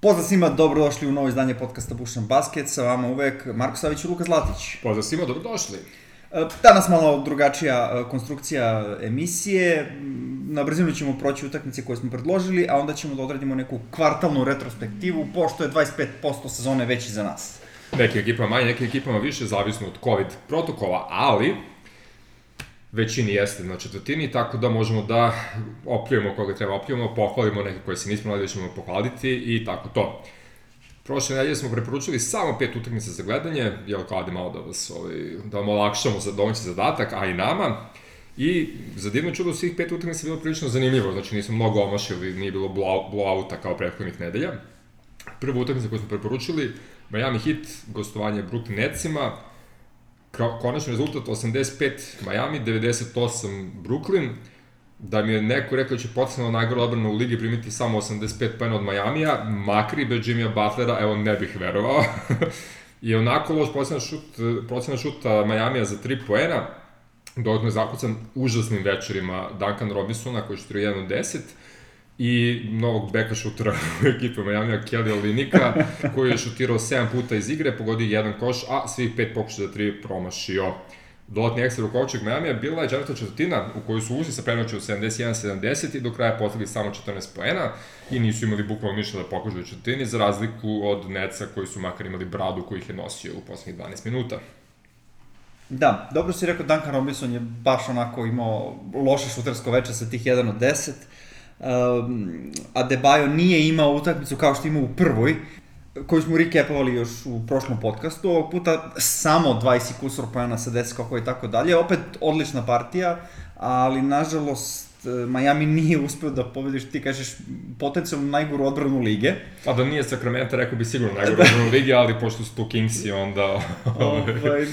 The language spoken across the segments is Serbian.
Pozdrav svima, dobrodošli u novo izdanje podcasta Bušan Basket, sa vama uvek Marko Savić i Luka Zlatić. Pozdrav svima, dobrodošli. E, Danas malo drugačija e, konstrukcija emisije, na brzinu ćemo proći utakmice koje smo predložili, a onda ćemo da odradimo neku kvartalnu retrospektivu, pošto je 25% sezone već iza nas. Neke ekipama manje, neke ekipama više, zavisno od COVID protokola, ali većini jeste na četvrtini, tako da možemo da opljujemo koga treba opljujemo, pohvalimo neke koje se nismo nadali da ćemo pohvaliti i tako to. Prošle nedelje smo preporučili samo pet utakmica za gledanje, jel kao da malo da vas ovaj, da vam olakšamo za domaći zadatak, a i nama. I za divno čudo svih pet utakmica je bilo prilično zanimljivo, znači nismo mnogo omašili, nije bilo blowouta kao prethodnih nedelja. Prva utakmica koju smo preporučili, Miami Heat, gostovanje Brooklyn Netsima, konačni rezultat 85 Miami, 98 Brooklyn, da mi je neko rekao da će potencijalno najgore odbrana u ligi primiti samo 85 pojena od Majamija, makri bez Jimmya Butlera, evo ne bih verovao. I onako loš procena šut, procena šuta Majamija za 3 poena, dodatno je zakucan užasnim večerima Duncan Robinsona koji je 1 od 10, i novog beka šutera u ekipu Miami, Kelly Olinika, koji je šutirao 7 puta iz igre, pogodio jedan koš, a svih pet pokušaja za tri promašio. Dodatni ekstra rukovačeg Miami bila je četvrta četvrtina u kojoj su uzi sa prenoću 71-70 i do kraja postigli samo 14 poena i nisu imali bukvalno ništa da pokažu u četvrtini za razliku od Neca koji su makar imali bradu koji ih je nosio u poslednjih 12 minuta. Da, dobro si rekao, Duncan Robinson je baš onako imao loše šutersko veče sa tih 1 od 10 um, Adebayo nije imao utakmicu kao što imao u prvoj, koju smo recapovali još u prošlom podcastu, ovog puta samo 20 kusur pojena sa 10 skokova i tako dalje, opet odlična partija, ali nažalost Miami nije uspeo da pobediš, ti kažeš, potencijalno najgoru odbranu lige. A da nije Sacramento, rekao bi sigurno najgoru odbranu lige, ali pošto su tu Kingsi, onda... ovaj,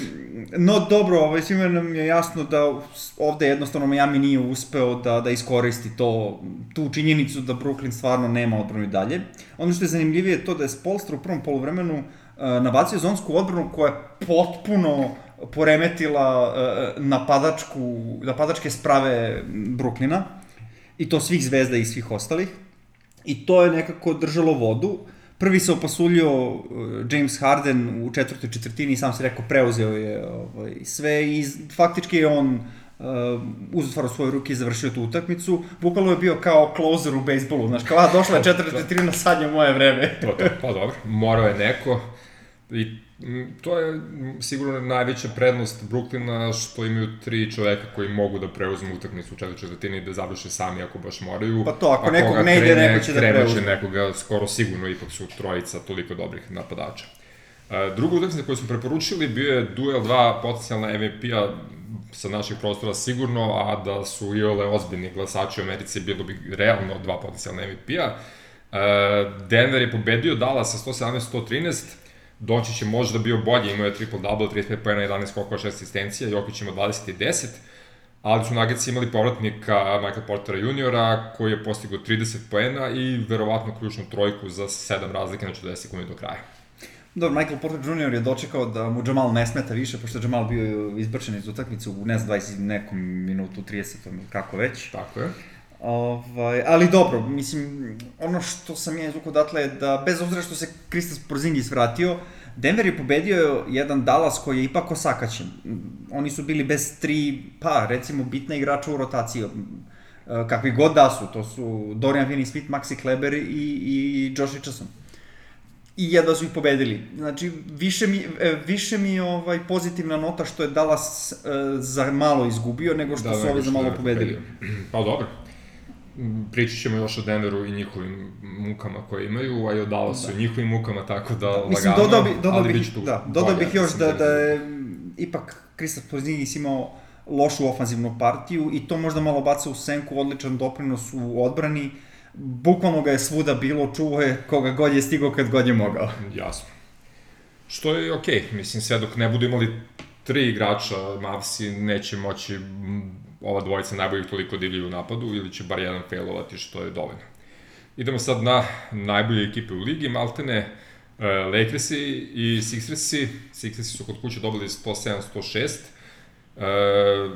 no dobro, ovaj, svima nam je jasno da ovde jednostavno Miami nije uspeo da, da iskoristi to, tu činjenicu da Brooklyn stvarno nema odbranu i dalje. Ono što je zanimljivije je to da je Spolstra u prvom polovremenu uh, nabacio zonsku odbranu koja je potpuno poremetila uh, napadačku, napadačke sprave Brooklyna i to svih zvezda i svih ostalih. I to je nekako držalo vodu. Prvi se opasuljio uh, James Harden u četvrtoj četvrtini sam se rekao preuzeo je ovaj, sve i faktički je on uh, uzotvarao svoje ruke i završio tu utakmicu. Bukvalno je bio kao closer u bejsbolu, znaš, kao, došla je četvrta četvrtina, sad je moje vreme. to, to, pa dobro, morao je neko i to je sigurno najveća prednost Brooklyna što imaju tri čoveka koji mogu da preuzmu utakmicu u četvrtoj četvrtini da završe sami ako baš moraju. Pa to, ako nekog ne ide, neko će da preuzme. će nekoga, skoro sigurno, ipak su trojica toliko dobrih napadača. Uh, druga utakmica koju smo preporučili bio je duel dva potencijalna MVP-a sa naših prostora sigurno, a da su i ole ozbiljni glasači u Americi bilo bi realno dva potencijalna MVP-a. Uh, Denver je pobedio Dallas sa 117-113, Doći će možda bio bolje, imao je triple-double, 35 pojena, 11 skokova, 6 asistencija, Jokić ima 20 i 10, ali su Nuggets imali povratnika Michael Portera juniora, koji je postigao 30 poena i verovatno ključnu trojku za 7 razlike na 40 sekundi do kraja. Dobro, Michael Porter Jr. je dočekao da mu Jamal ne smeta više, pošto je Jamal bio izbrčen iz utakmice u ne znam 20 nekom minutu, 30, kako već. Tako je. Ovaj, ali dobro, mislim, ono što sam ja izvukao odatle je da, bez obzira što se Kristas Porzingis vratio, Denver je pobedio jedan Dallas koji je ipak osakaćen. Oni su bili bez tri, pa recimo bitna igrača u rotaciji, kakvi god da su, to su Dorian Finney-Smith, Maxi Kleber i, i Josh Richardson. I jedva su ih pobedili. Znači, više mi, e, više mi je ovaj, pozitivna nota što je Dallas uh, za malo izgubio, nego što da, su ove za malo pobedili. Pa dobro, pričat ćemo još o Denveru i njihovim mukama koje imaju, a i o Dallasu da. i njihovim mukama, tako da, da Mislim, lagano, dodao, bi, dodao bih, tu da, dodao bih još da, da je ipak Kristaps Porzingis imao lošu ofanzivnu partiju i to možda malo baca u senku odličan doprinos u odbrani. Bukvalno ga je svuda bilo, čuo je koga god je stigao kad god je mogao. Jasno. Što je okej, okay. mislim, sve dok ne budu imali tri igrača, Mavsi neće moći ova dvojica najboljih toliko divlji u napadu ili će bar jedan failovati što je dovoljno. Idemo sad na najbolje ekipe u ligi, Maltene, uh, Lakersi i Sixersi. Sixersi su kod kuće dobili 107-106. E,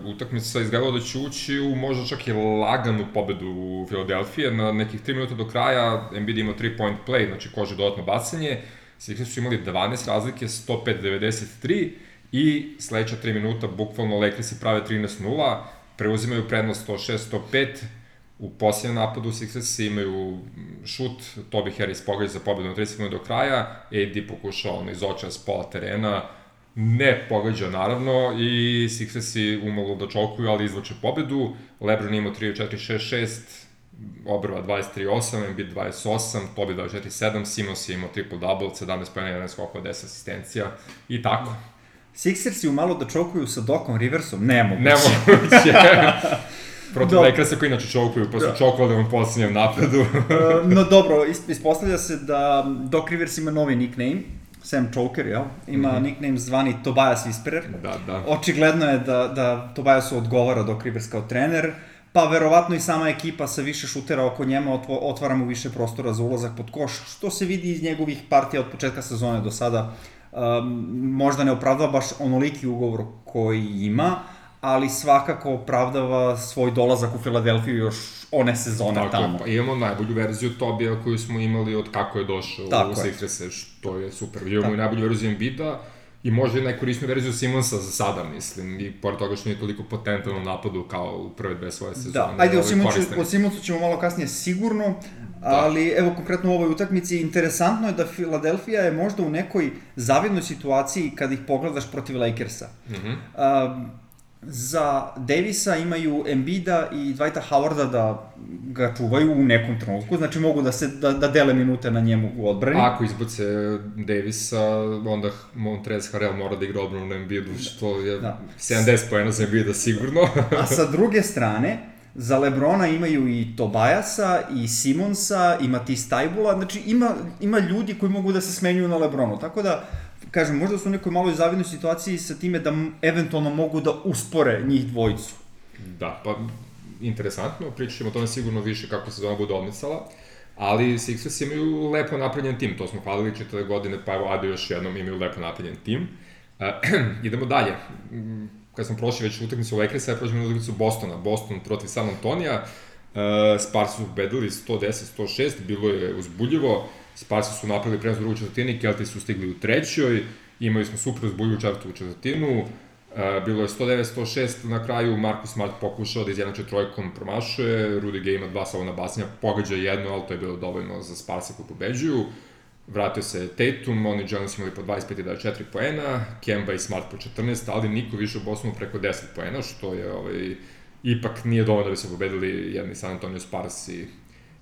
utakmica izgledala da će ući u možda čak i laganu pobedu Filadelfije. Na nekih 3 minuta do kraja Embiid imao 3 point play, znači kože dodatno bacanje. Sixers su imali 12 razlike, 105-93 i sledeća 3 minuta bukvalno Lakersi prave 13-0, preuzimaju prednost 106-105, u posljednjem napadu Sixers imaju šut, Toby Harris pogađa za pobedu na 30 minuta do kraja, AD pokušao ono iz oča s pola terena, ne pogađa naravno i Sixersi umalo da čokuju, ali izvuče pobedu. LeBron imao 3-4-6-6, obrva 23-8, Embiid 28, Tobi 24-7, Simons je imao triple-double, 17 pojena, 11 skokova, 10 asistencija i tako. Sixersi umalo da čokuju sa Dokom Riversom? Nemoguće. Nemoguće. Protiv Do... Lakersa koji inače čokuju, pa su da. čokovali u posljednjem napadu. no dobro, ispostavlja se da Doc Rivers ima novi nickname, Sam Choker, jel? Ima mm -hmm. nickname zvani Tobias Whisperer. Da, da. Očigledno je da, da Tobiasu odgovara Doc Rivers kao trener, pa verovatno i sama ekipa sa više šutera oko njema otvara mu više prostora za ulazak pod koš, što se vidi iz njegovih partija od početka sezone do sada. Um, možda ne opravdava baš onoliki ugovor koji ima, ali svakako opravdava svoj dolazak u Filadelfiju još one sezone Tako, tamo. Pa imamo najbolju verziju Tobija koju smo imali od kako je došao Tako u Sixers, što je super. Imamo Tako. i najbolju verziju Embida i možda i najkorisniju verziju Simonsa za sada, mislim. I pored toga što nije toliko potentan u napadu kao u prve dve svoje sezone. Da, ajde, o, Simonsu, o Simonsu ćemo malo kasnije sigurno, da. Ali evo konkretno u ovoj utakmici interesantno je da Filadelfija je možda u nekoj zavidnoj situaciji kad ih pogledaš protiv Lakersa. Mm -hmm. uh, za Davisa imaju Embida i Dwighta Howarda da ga čuvaju u nekom trenutku, znači mogu da se da, da dele minute na njemu u odbrani. Ako izbace Davisa, onda Montrez Harrell mora da igra odbranu na Embidu, što je da. 70 pojena za Embida sigurno. A sa druge strane, za Lebrona imaju i Tobajasa, i Simonsa, i Matisse Tajbula, znači ima, ima ljudi koji mogu da se smenjuju na Lebronu, tako da kažem, možda su u nekoj maloj zavidnoj situaciji sa time da eventualno mogu da uspore njih dvojicu. Da, pa interesantno, pričat ćemo o tome sigurno više kako se zona bude odmicala, ali Sixers imaju lepo napravljen tim, to smo hvalili četvrde godine, pa evo, ajde još jednom imaju lepo napravljen tim. Uh, idemo dalje. Kad smo prošli već utakmicu Lakersa, ja prođemo na utakmicu Bostona. Boston protiv San Antonija. Uh, Spars su bedili 110-106, bilo je uzbuljivo. Sparsi su napravili prenos u drugoj četvrtini, Kelti su stigli u trećoj, imali smo super uzbuljivu četvrtu četvrtinu, Uh, bilo je 109-106 na kraju, Marcus Smart pokušao da izjednače trojkom promašuje, Rudy Gay ima dva salona basnja, pogađa jedno, ali to je bilo dovoljno za Sparse koji pobeđuju. Vratio se Tatum, oni Jones imali po 25 i 24 poena, Kemba i Smart po 14, ali niko više u Bostonu preko 10 poena, što je ovaj, ipak nije dovoljno da bi se pobedili jedni San Antonio Spars i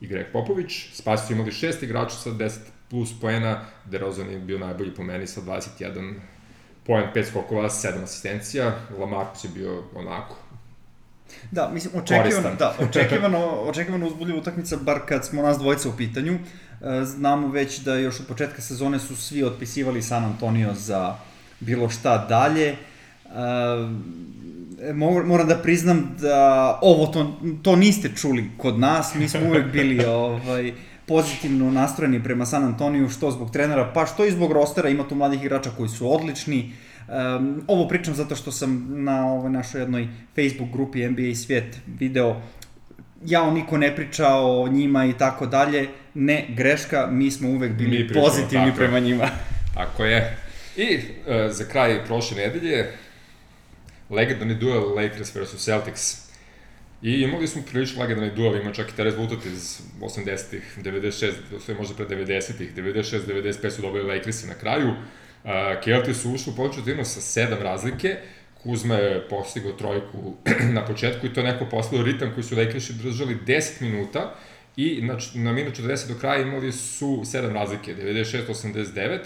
i Greg Popović. Spasi su imali šest igrača sa 10 plus poena, DeRozan je bio najbolji po meni sa 21 poen, 5 skokova, 7 asistencija, Lamarcus je bio onako Da, mislim, očekivano, da, očekivano, očekivano uzbudljiva utakmica, bar kad smo nas dvojica u pitanju. E, znamo već da još od početka sezone su svi otpisivali San Antonio za bilo šta dalje. E, moram da priznam da ovo to, to niste čuli kod nas, mi smo uvek bili ovaj, pozitivno nastrojeni prema San Antoniju, što zbog trenera, pa što i zbog rostera, ima tu mladih igrača koji su odlični. Um, ovo pričam zato što sam na ovoj našoj jednoj Facebook grupi NBA Svijet video jao niko ne priča o njima i tako dalje. Ne, greška, mi smo uvek bili mi pričamo, pozitivni tako, prema njima. Tako je. I uh, za kraj prošle nedelje, legendarni duel Lakers vs Celtics. I imali smo prilično legendarni duel, ima čak i taj rezultat iz 80-ih, 96, sve možda pre 90-ih, 96, 95 su dobili Lakersi na kraju. Uh, Celtics su ušli u početinu sa sedam razlike, Kuzma je postigao trojku na početku i to je neko poslao ritam koji su Lakersi držali 10 minuta i na, na minut 40 do kraja imali su sedam razlike, 96-89,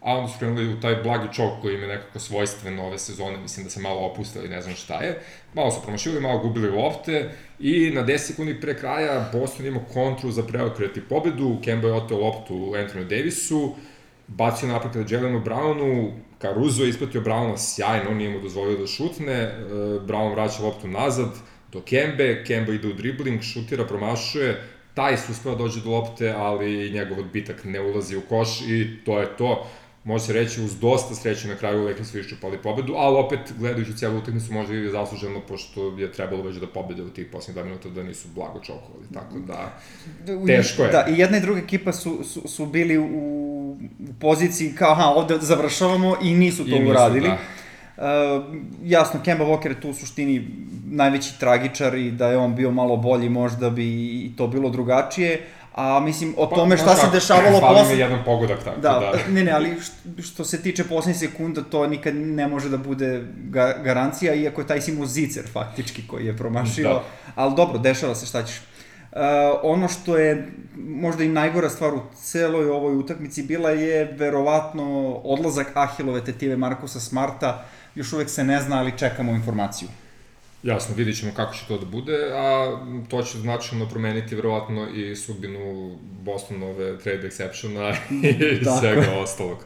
a onda su krenuli u taj blagi čok koji im je nekako svojstven ove sezone, mislim da se malo opustili, ne znam šta je. Malo su promašili, malo gubili lopte i na 10 sekundi pre kraja Boston ima kontru za preokret i pobedu, Kemba je oteo loptu Anthony Davisu, bacio napad kada Jelenu Brownu, Caruso je ispratio Browna sjajno, on nije mu dozvolio da šutne, e, Brown vraća loptu nazad do Kembe, Kemba ide u dribling, šutira, promašuje, taj su uspeo da dođe do lopte, ali njegov odbitak ne ulazi u koš i to je to može se reći uz dosta sreće na kraju Lakers su iščupali pobedu, ali opet gledajući cijelu utakmicu možda i zasluženo pošto je trebalo već da pobede u tih posljednjih minuta da nisu blago čokovali, tako da teško je. Da, i jedna i druga ekipa su, su, su bili u, u poziciji kao aha, ovde završavamo i nisu to I nisu, uradili. Da. Uh, jasno, Kemba Walker je tu u suštini najveći tragičar i da je on bio malo bolji možda bi i to bilo drugačije, A mislim, o pa, tome šta se dešavalo posle... Fali mi jedan pogodak tako da. da. ne, ne, ali što se tiče poslednjih sekunda, to nikad ne može da bude ga, garancija, iako je taj Simo Zicer faktički koji je promašio. Da. Ali dobro, dešava se, šta ćeš. Uh, ono što je možda i najgora stvar u celoj ovoj utakmici bila je verovatno odlazak Ahilove tetive Markusa Smarta. Još uvek se ne zna, ali čekamo informaciju. Jasno, vidit ćemo kako će to da bude, a to će značajno promeniti verovatno i sudbinu Bostonove trade exceptiona i svega ostalog.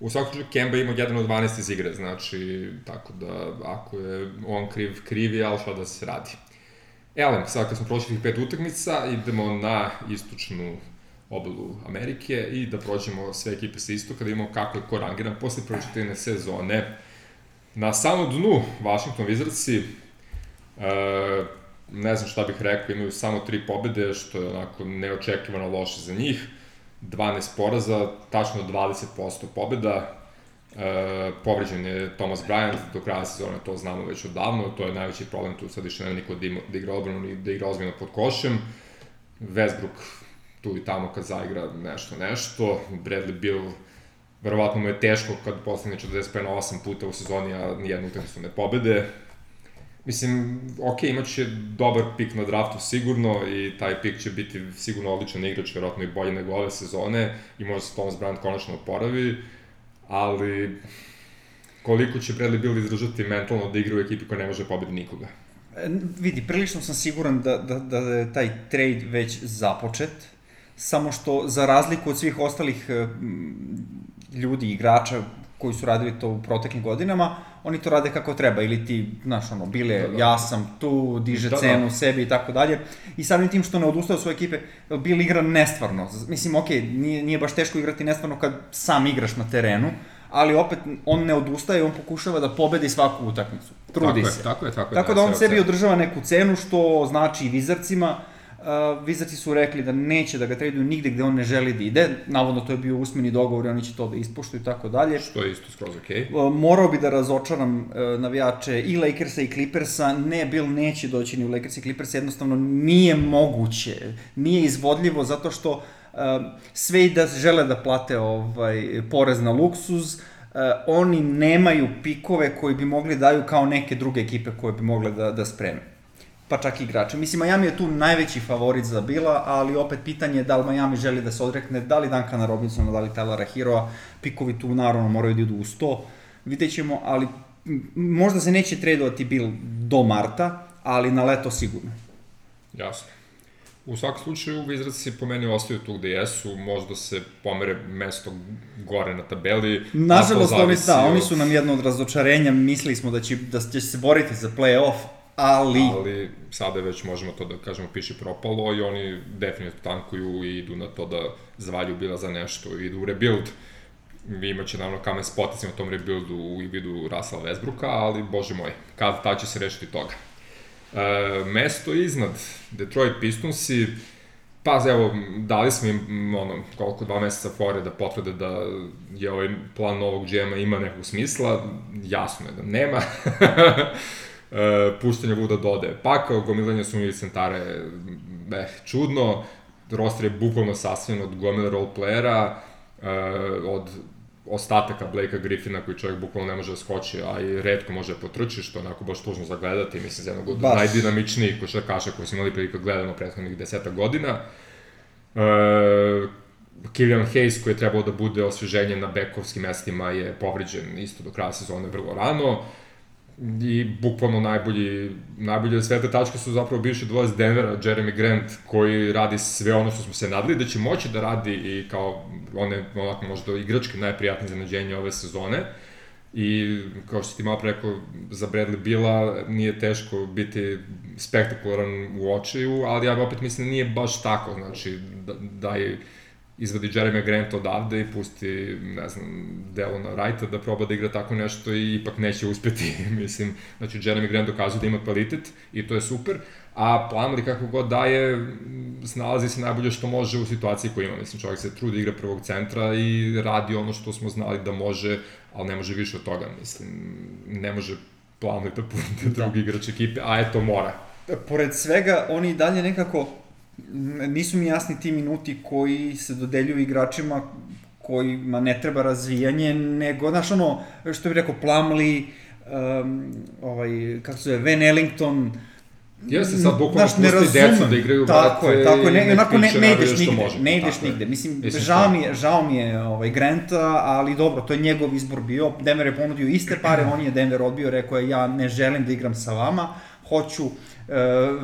U svakom slučaju, Kemba ima 1 od 12 iz igre, znači, tako da, ako je on kriv, kriv je, ali šta da se radi. Elem, sad kad smo prošli tih pet utakmica, idemo na istočnu obalu Amerike i da prođemo sve ekipe sa istoka, da imamo kako je ko rangiran posle prve sezone. Na samom dnu Washington Wizardsi E, ne znam šta bih rekao, imaju samo tri pobede, što je onako neočekivano loše za njih. 12 poraza, tačno 20% pobeda. E, povređen je Thomas Bryant, do kraja sezone to znamo već odavno, to je najveći problem, tu sad više nema niko da, da igra odbranu ni da igra ozbiljno pod košem. Westbrook tu i tamo kad zaigra nešto, nešto. Bradley Bill, verovatno mu je teško kad 45 na 8 puta u sezoni, a nijednu utakmicu ne pobede. Mislim, ok, imat će dobar pik na draftu sigurno i taj pik će biti sigurno odličan igrač, verovatno i bolji nego ove sezone i možda se Thomas Brand konačno oporavi, ali koliko će Bradley Bill izdržati mentalno da igra u ekipi koja ne može pobedi nikoga? E, vidi, prilično sam siguran da, da, da je taj trade već započet, samo što za razliku od svih ostalih ljudi, igrača koji su radili to u proteklim godinama, oni to rade kako treba, ili ti, znaš, ono, bile, da, da. ja sam tu, diže da, cenu da. sebi i tako dalje. I samim tim što ne odustao od svoje ekipe, Bill igra nestvarno. Mislim, okej, okay, nije, nije baš teško igrati nestvarno kad sam igraš na terenu, ali opet on ne odustaje, on pokušava da pobedi svaku utakmicu. Trudi tako se. Je, tako je, tako je. Tako da, da on sebi održava neku cenu, što znači i vizarcima, uh, Vizarci su rekli da neće da ga traduju nigde gde on ne želi da ide. Navodno to je bio usmeni dogovor i oni će to da ispoštuju i tako dalje. Što je isto skroz okej. Okay. Uh, morao bi da razočaram uh, navijače i Lakersa i Clippersa. Ne, Bill neće doći ni u Lakers i Clippers, jednostavno nije moguće. Nije izvodljivo zato što uh, sve i da žele da plate ovaj porez na luksuz, uh, oni nemaju pikove koji bi mogli daju kao neke druge ekipe koje bi mogle da, da spreme pa čak i igrače. Mislim, Miami je tu najveći favorit za Bila, ali opet pitanje je da li Miami želi da se odrekne, da li Duncana Robinsona, da li Tylera Heroa, pikovi tu naravno moraju da idu u 100, vidjet ćemo, ali možda se neće tradovati Bill do marta, ali na leto sigurno. Jasno. U svakom slučaju, se po meni ostaju tu gde jesu, možda se pomere mesto gore na tabeli. Nažalost, oni, da, oni su nam jedno od razočarenja, mislili smo da će, da će se boriti za play-off, ali... Ali sada već možemo to da kažemo piše propalo i oni definitivno tankuju i idu na to da zvalju bila za nešto i idu u rebuild. Vi imaće naravno kamen spoticima u tom rebuildu u vidu Russell Westbrooka, ali bože moj, kad ta će se rešiti toga. E, mesto iznad Detroit Pistonsi, Pa, evo, dali smo im, ono, koliko, dva meseca fore da potvrde da je ovaj plan novog GM-a ima nekog smisla, jasno je da nema. e, puštanje Vuda Dode. Pa kao gomilanje sumnjivih centara je eh, čudno, roster je bukvalno sasvjen od gomila roleplayera, e, od ostataka Blakea Griffina koji čovjek bukvalno ne može da skoči, a i redko može da potrči, što onako baš tužno za gledati, mislim, za jednog od baš. najdinamičnijih košarkaša koji smo imali prilike da gledamo prethodnih deseta godina. E, Killian Hayes koji je trebao da bude osveženje na bekovskim mestima je povređen isto do kraja sezone vrlo rano i bukvalno najbolji, najbolje sve te tačke su zapravo bivši dvojac Denvera, Jeremy Grant, koji radi sve ono što smo se nadali da će moći da radi i kao one, onako možda igračke najprijatnije zanađenje ove sezone. I kao što ti malo preko za Bradley Bila nije teško biti spektakularan u očiju, ali ja opet mislim da nije baš tako, znači da, da je izvadi Jeremy Grant odavde i pusti, ne znam, Delona Wrighta da proba da igra tako nešto i ipak neće uspeti, mislim. Znači, Jeremy Grant dokazuje da ima kvalitet i to je super, a Plumlee kako god daje, snalazi se najbolje što može u situaciji koju ima. Mislim, čovjek se trudi da igra prvog centra i radi ono što smo znali da može, ali ne može više od toga, mislim. Ne može Plumlee da da. drugi igrač ekipe, a eto mora. Pored svega, oni dalje nekako nisu mi jasni ti minuti koji se dodeljuju igračima kojima ne treba razvijanje, nego, znaš, ono, što bih rekao, Plumlee, um, ovaj, kako se zove, Van Ellington, Jeste sad bukvalno pusti decu da igraju tako brate je, tako je, ne, onako ne, ne ideš nigde, može, ne ideš nigde. Mislim, Mislim žao mi je, žao mi je ovaj, Granta, ali dobro, to je njegov izbor bio. Denver je ponudio iste pare, on je Denver odbio, rekao je ja ne želim da igram sa vama, hoću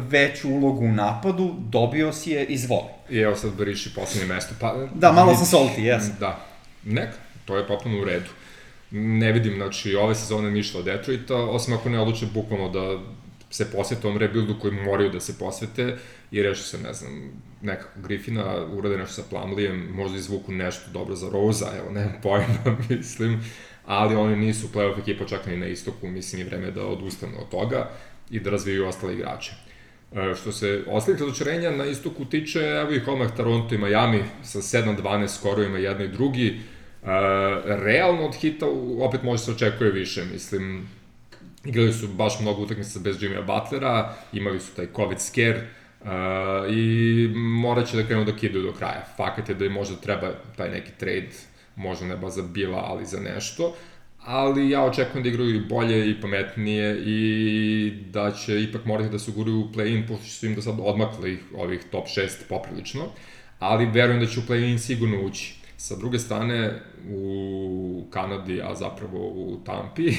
veću ulogu u napadu, dobio si je, izvoli. I evo sad beriši poslednje mesto. Pa, da, malo sam solti, jes. Da, nek, to je potpuno u redu. Ne vidim, znači, ove sezone ništa od Detroita, osim ako ne odluče bukvalno da se posvete ovom rebuildu koji moraju da se posvete i reši se, ne znam, nekako Griffina, urade nešto sa Plumlijem, možda izvuku nešto dobro za Rosa, evo, nemam pojma, mislim, ali oni nisu playoff ekipa čak ni na istoku, mislim je vreme da odustanu od toga i da razvijaju ostale igrače. E, što se ostalih razočarenja na istoku tiče, evo ih odmah Toronto i Miami sa 7-12 skorovima jedan i drugi. E, realno od hita opet može se očekuje više, mislim, igrali su baš mnogo utakmica bez Jimmya Butlera, imali su taj COVID scare, Uh, i morat će da krenu da kidaju do kraja. Fakat je da im možda treba taj neki trade, možda ne ba za bila, ali za nešto ali ja očekujem da igraju bolje i pametnije i da će ipak morati da se uguraju u play-in, pošto su im do sad odmakli ovih top 6 poprilično, ali verujem da će u play-in sigurno ući. Sa druge strane, u Kanadi, a zapravo u Tampi,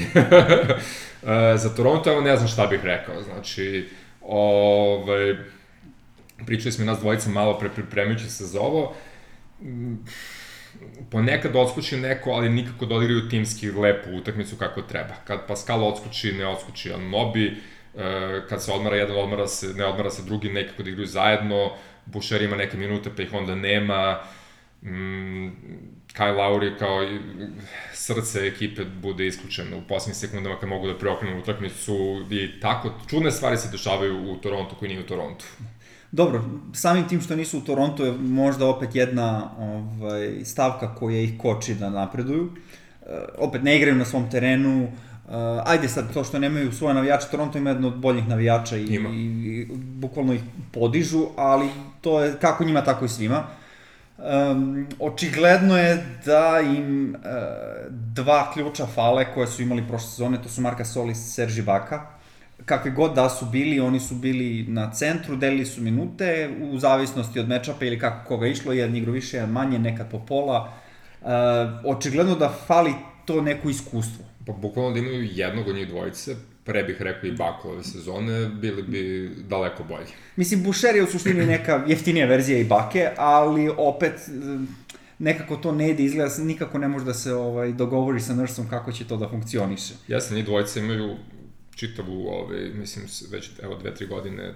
za Toronto, evo ne znam šta bih rekao, znači, ovaj, pričali smo i nas dvojica malo pre pripremajući se za ovo, ponekad odskoči neko, ali nikako da odigraju timski lepu utakmicu kako treba. Kad Pascal odskoči, ne odskoči Mobi, e, kad se odmara jedan, odmara se, ne odmara se drugi, nekako da igraju zajedno, Bušer ima neke minute pa ih onda nema, mm, Kyle Lowry kao srce ekipe bude isključeno u poslednjim sekundama kad mogu da preokrenu utakmicu i tako, čudne stvari se dešavaju u Torontu koji nije u Torontu. Dobro, samim tim što nisu u Torontu je možda opet jedna ovaj, stavka koja ih koči da napreduju. E, opet ne igraju na svom terenu, Uh, ajde sad, to što nemaju svoje navijače, Toronto ima jedno od boljih navijača i, ima. i, i bukvalno ih podižu, ali to je kako njima, tako i svima. Um, očigledno je da im uh, dva ključa fale koje su imali prošle sezone, to su Marka Solis i Serži Baka kakvi god da su bili, oni su bili na centru, delili su minute, u zavisnosti od mečapa ili kako koga išlo, jedan igro više, jedan manje, nekad po pola. Uh, očigledno da fali to neko iskustvo. Pa bukvalno da imaju jednog od njih dvojice, pre bih rekao i Bako ove sezone, bili bi daleko bolji. Mislim, Bušer je u suštini neka jeftinija verzija i Bake, ali opet nekako to ne ide, izgleda, nikako ne može da se ovaj, dogovori sa Nursom kako će to da funkcioniše. Jasne, njih dvojice imaju čitavu, ove, mislim, već evo dve, tri godine,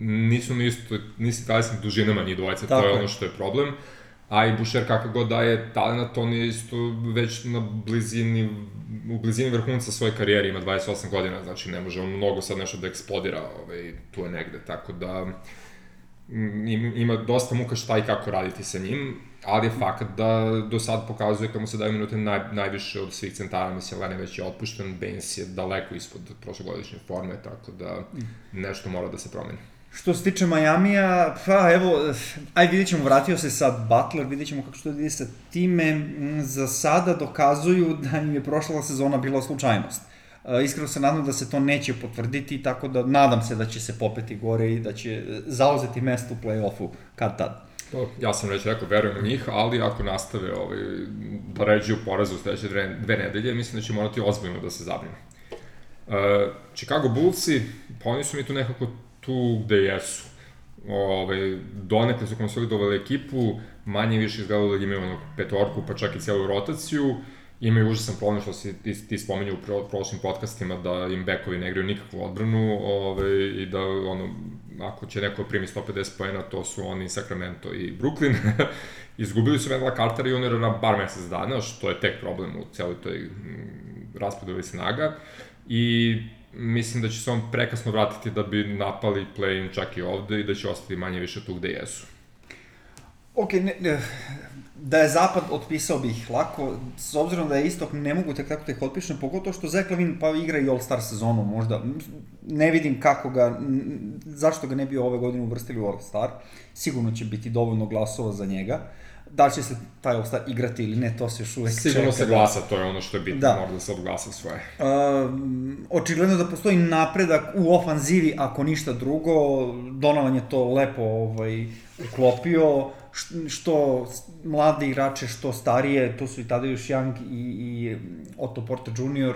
nisu mi isto, nisi talentni dužinama njih dvojice, to je ono što je problem. A i Bušer kakav god daje talent, on je isto već na blizini, u blizini vrhunca svoje karijere, ima 28 godina, znači ne može on mnogo sad nešto da eksplodira, ovaj, tu je negde, tako da ima dosta muka šta i kako raditi sa njim, ali je fakt da do sad pokazuje kako mu se daju minute naj, najviše od svih centara, mislim, Lene već je otpušten, Baines je daleko ispod prošlogodišnje forme, tako da nešto mora da se promeni. Što se tiče Majamija, pa evo, aj vidjet ćemo, vratio se sad Butler, vidjet ćemo kako što ide sa time. Za sada dokazuju da im je prošla sezona bila slučajnost. E, iskreno se nadam da se to neće potvrditi, tako da nadam se da će se popeti gore i da će zauzeti mesto u play-offu kad tad. To, ja sam već rekao, verujem u njih, ali ako nastave ovaj, da ređuju poraze u sledeće dve, dve nedelje, mislim da će morati ozbiljno da se zabrinu. Uh, Chicago Bullsi, pa oni su mi tu nekako tu gde jesu. Ove, ovaj, donekle su konsolidovali ekipu, manje više izgledalo da imaju petorku, pa čak i celu rotaciju imaju užasan problem što si ti, ti spominju u pro, prošlim podcastima da im bekovi ne igraju nikakvu odbranu ovaj, i da ono, ako će neko primi 150 poena, to su oni Sacramento i Brooklyn. Izgubili su Vendela Cartera i Unera na bar mesec dana, što je tek problem u celoj toj mm, raspodeli snaga. I mislim da će se on prekasno vratiti da bi napali play-in čak i ovde i da će ostati manje više tu gde jesu. Ok, ne, ne, da je zapad otpisao bih lako, s obzirom da je istok ne mogu tek tako tek otpišem, pogotovo što Zach Lavin pa igra i All-Star sezonu možda, ne vidim kako ga, zašto ga ne bi ove godine uvrstili u All-Star, sigurno će biti dovoljno glasova za njega, da li će se taj All-Star igrati ili ne, to se još uvek Sigurno čeka. se da- glasa, to je ono što je bitno, da. mora da se odglasa svoje. Uh, očigledno da postoji napredak u ofanzivi, ako ništa drugo, Donovan je to lepo ovaj, uklopio, što mlade igrače, što starije, to su i Tadeusz Young i, i Otto Porter Jr.,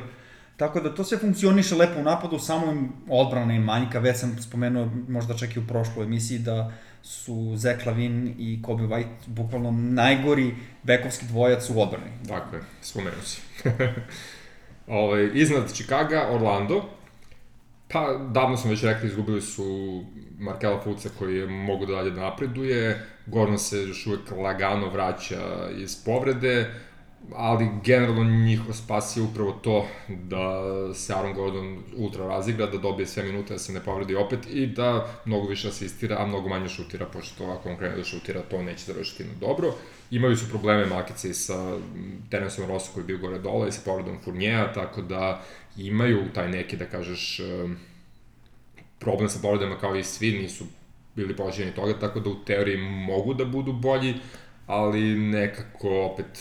Tako da to sve funkcioniše lepo u napadu, samo im odbrana im manjka, već sam spomenuo možda čak i u prošloj emisiji da su Zach Lavin i Kobe White bukvalno najgori bekovski dvojac u odbrani. Tako je, spomenuo si. Ove, iznad Chicaga, Orlando, Pa, davno smo već rekli, izgubili su Markela Fulca koji je mogu da dalje da napreduje, Gordon se još uvek lagano vraća iz povrede, ali generalno njihov spas je upravo to da se Aaron Gordon ultra razigra, da dobije sve minute, da se ne povredi opet i da mnogo više asistira, a mnogo manje šutira, pošto ako on krene da šutira, to neće završiti na dobro. Imali su probleme Makice i sa Terensom Rosso koji je bio gore dole i sa povredom Fourniera, tako da imaju taj neki, da kažeš, problem sa povredama kao i svi, nisu bili pođeni toga, tako da u teoriji mogu da budu bolji, ali nekako opet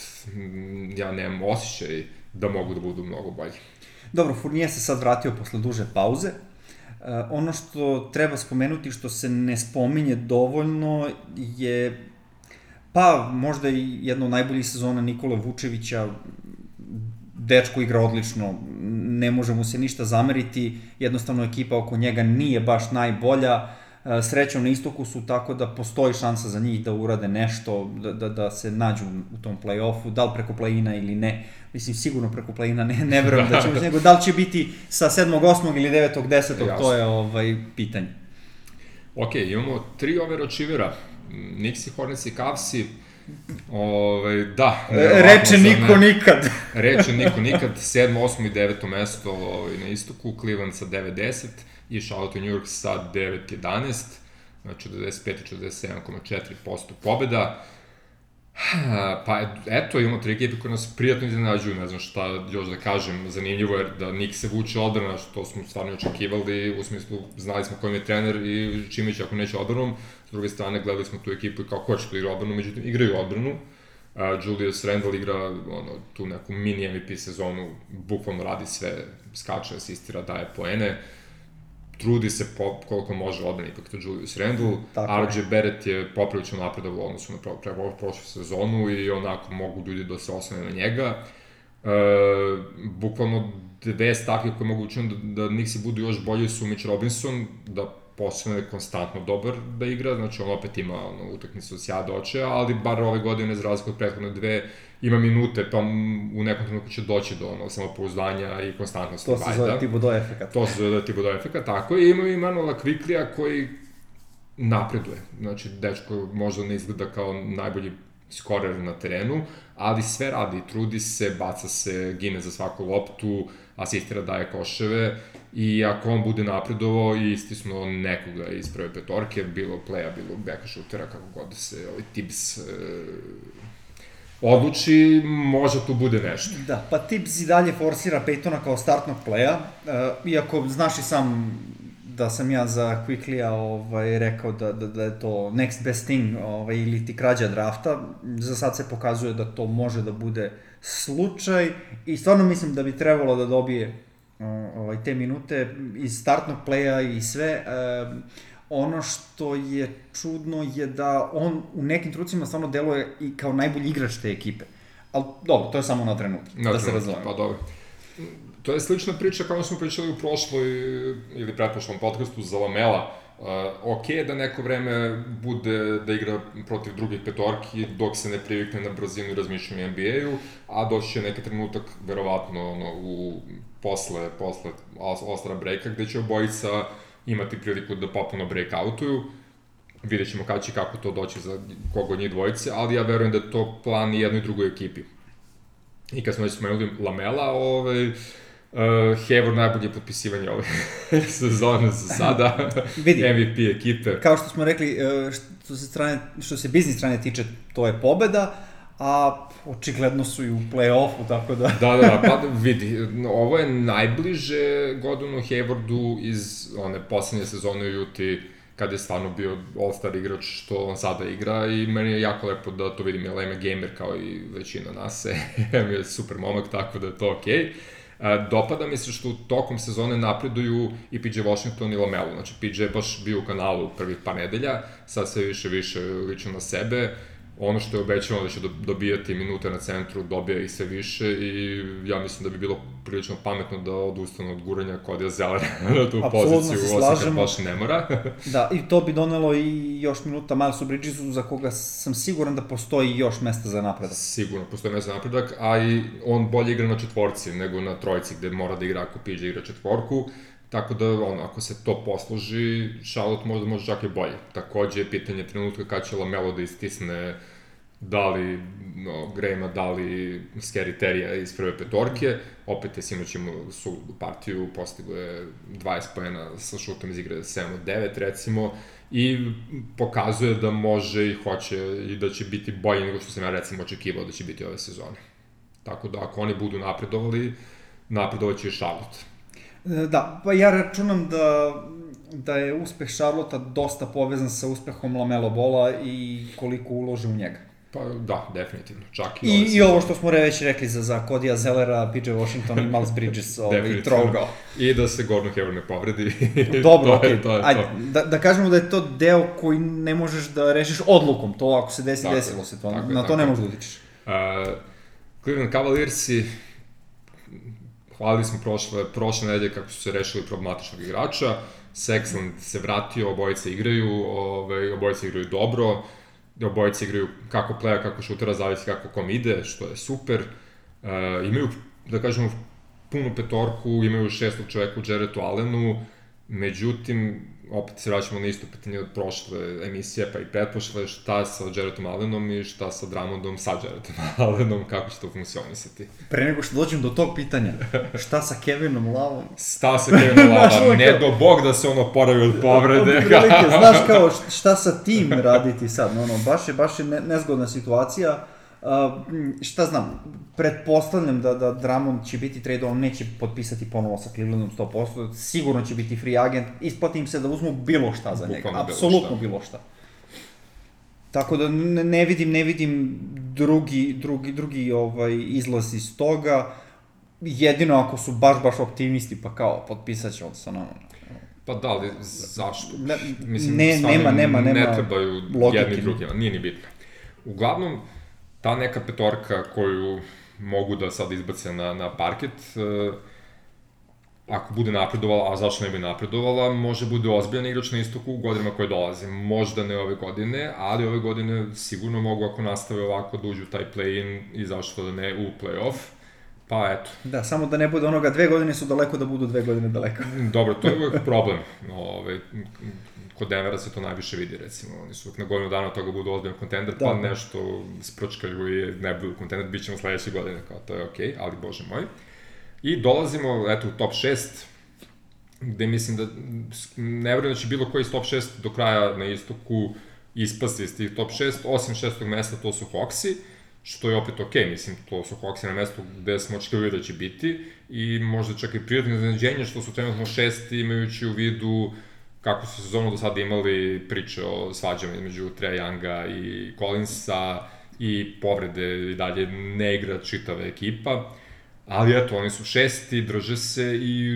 ja nemam osjećaj da mogu da budu mnogo bolji. Dobro, Fournier se sad vratio posle duže pauze. Uh, ono što treba spomenuti, što se ne spominje dovoljno, je pa možda i jedna od najboljih sezona Nikola Vučevića, dečko igra odlično, ne može mu se ništa zameriti, jednostavno ekipa oko njega nije baš najbolja, e, srećom na istoku su tako da postoji šansa za njih da urade nešto, da, da, da se nađu u tom play-offu, da li preko play-ina ili ne, mislim sigurno preko play-ina ne, ne verujem da će nego da li će biti sa 7. 8. ili 9. 10. to je ovaj pitanje. Ok, imamo tri overačivera, Nixi, Hornets i Cavsi, Ove, ovaj, da. Reče niko ne, nikad. reče niko nikad, 7, 8 i 9 mesto ovaj, na istoku, Cleveland sa 9-10 i Charlotte New York sa 9-11, znači 45 i 47,4% pobeda. Pa eto, imamo tri ekipe koje nas prijatno iznenađuju, ne znam šta još da kažem, zanimljivo je da Nik se vuče odbrana, što smo stvarno očekivali, u smislu znali smo kojim je trener i čime će ako neće odbranom, s druge strane gledali smo tu ekipu i kao ko će tu igra odbranu, međutim igraju odbranu, Uh, Julius Randle igra ono, tu neku mini MVP sezonu, bukvalno radi sve, skače, asistira, daje poene. Uh, trudi se po, koliko može odbrani ipak to Julius Randle. RJ Barrett je poprilično u odnosu na pro, pre, prošlu sezonu i onako mogu ljudi da se osvane na njega. E, bukvalno dve stavke koje mogu učiniti da, da Nixi budu još bolji su Mitch Robinson, da postane konstantno dobar da igra, znači on opet ima ono, utakmicu od sjada oče, ali bar ove godine za razliku od prethodne dve ima minute, pa u nekom trenutku će doći do ono, samopouzdanja i konstantnosti. To se zove Tibodo efekat. To se zove Tibodo efekat, tako je. Ima i Manuela Kviklija koji napreduje. Znači, dečko možda ne izgleda kao najbolji skorer na terenu, ali sve radi, trudi se, baca se, gine za svaku loptu, asistira, daje koševe i ako on bude napredovao i istisnuo nekoga iz prve petorke, bilo playa, bilo beka šutera, kako god da se ovaj Tibbs e, odluči, može tu bude nešto. Da, pa Tibbs i dalje forsira Peytona kao startnog playa, e, iako znaš i sam da sam ja za Quickly-a ovaj, rekao da, da, da je to next best thing ovaj, ili ti krađa drafta. Za sad se pokazuje da to može da bude slučaj i stvarno mislim da bi trebalo da dobije ovaj, te minute iz startnog playa i sve. Ono što je čudno je da on u nekim trucima stvarno deluje i kao najbolji igrač te ekipe. Ali dobro, to je samo na trenutak, na da se razumemo. Pa dobro. To je slična priča kao smo pričali u prošloj ili pretprošlom podcastu za Lamela. Uh, ok je da neko vreme bude da igra protiv drugih petorki dok se ne privikne na brzinu i razmišljanju NBA-u, a doći će neki trenutak, verovatno, ono, u, posle, posle ostra breaka, gde će obojica imati priliku da popuno breakoutuju. Vidjet ćemo kada će kako to doći za kogo od njih dvojice, ali ja verujem da je to plan i jednoj drugoj ekipi. I kad smo već spomenuli Lamela, ovaj, Uh, Hayward najbolje potpisivanje ove sezone za sada. Vidi, MVP ekipe. Kao što smo rekli, e, što se, strane, što se biznis strane tiče, to je pobeda, a očigledno su i u play-offu, tako da... da, da, pa vidi, ovo je najbliže godinu Haywardu iz one poslednje sezone u Juti, kada je stvarno bio all-star igrač što on sada igra i meni je jako lepo da to vidim, jer Leme gamer kao i većina nas, je super momak, tako da je to okej. Okay. Dopada mi se što tokom sezone napreduju i PJ Washington i Lamelo. Znači, PJ je baš bio u kanalu prvih par nedelja, sad sve više više lično na sebe ono što je obećano da će dobijati minute na centru, dobija i sve više i ja mislim da bi bilo prilično pametno da odustanu od guranja Kodija Zellera na tu Absolutno poziciju, osim kad baš ne mora. da, i to bi donelo i još minuta Milesu Bridgesu za koga sam siguran da postoji još mesta za napredak. Sigurno, postoji mesta za napredak, a i on bolje igra na četvorci nego na trojci gde mora da igra ako PJ igra četvorku. Tako da, ono, ako se to posluži, Charlotte možda može čak i bolje. Takođe je pitanje trenutka kada će Lamelo da istisne da li no, Grema, da li Scary Terija iz prve petorke, opet je sinoć imao su partiju, postigo je 20 pojena sa šutom iz igre 7 od 9 recimo, i pokazuje da može i hoće i da će biti bolje nego što sam ja recimo očekivao da će biti ove sezone. Tako da ako oni budu napredovali, napredovaće i Charlotte. Da, pa ja računam da, da je uspeh Charlotte dosta povezan sa uspehom Lamelo Bola i koliko ulože u njega. Pa da, definitivno. Čak i, I, i ovo što smo već rekli za, za Kodija Zellera, PJ Washington i Miles Bridges ovaj, trogao. I da se Gordon Hayward ne povredi. Dobro, okej. Okay. To je, Ajde, da, da kažemo da je to deo koji ne možeš da rešiš odlukom. To ako se desi, tako, desilo se to. Tako, na to ne možeš da utičeš. Uh, Cleveland Cavaliersi hvalili smo prošle, prošle nedelje kako su se rešili problematičnog igrača. Sexland se vratio, obojice igraju, ovaj, obojice igraju dobro da obojice igraju kako pleja, kako šutera, zavisi kako kom ide, što je super. Uh, imaju, da kažemo, punu petorku, imaju šestog čoveka u Jaretu Allenu, međutim, opet se vraćamo na isto pitanje od prošle emisije, pa i pretpošle, šta sa Jaretom Allenom i šta sa Dramondom sa Jaretom Allenom, kako će to funkcionisati. Pre nego što dođem do tog pitanja, šta sa Kevinom Lavom? Šta sa Kevinom Lavom? ne do bog da se ono poravi od povrede. Znaš kao šta sa tim raditi sad, ono, baš je, baš je nezgodna situacija šta znam, pretpostavljam da, da Dramon će biti trade, on neće potpisati ponovo sa Clevelandom 100%, sigurno će biti free agent, isplati im se da uzmu bilo šta za njega, apsolutno bilo šta. Tako da ne, vidim, ne vidim drugi, drugi, drugi ovaj, izlaz iz toga, jedino ako su baš, baš optimisti, pa kao, potpisat će od sa nama. Pa da, ali zašto? Ne, Mislim, ne, nema, nema, nema ne trebaju logike. jedni drugima, nije ni bitno. Uglavnom, ta neka petorka koju mogu da sad izbace na, na parket, e, ako bude napredovala, a zašto ne bi napredovala, može bude ozbiljan igrač na istoku u godinama koje dolaze. Možda ne ove godine, ali ove godine sigurno mogu ako nastave ovako da uđu taj play-in i zašto da ne u play-off. Pa eto. Da, samo da ne bude onoga dve godine su daleko da budu dve godine daleko. Dobro, to je uvek problem. Ove, kod Denvera se to najviše vidi, recimo, oni su na godinu dana od toga budu ozbiljan kontender, da, pa da. nešto sprčkaju i ne budu kontender, bit ćemo sledeće godine, kao to je okej, okay, ali bože moj. I dolazimo, eto, u top 6, gde mislim da ne vrem da će bilo koji iz top 6 do kraja na istoku ispasti iz tih top 6, osim šestog mesta to su Hawksi, što je opet okej, okay, mislim, to su Hawksi na mestu gde smo očekivali da će biti i možda čak i prirodno iznenađenje što su trenutno šesti imajući u vidu uh, kako su sezonu do sada imali priče o svađama između Treja Younga i Collinsa i povrede i dalje ne igra čitava ekipa. Ali eto, oni su šesti, drže se i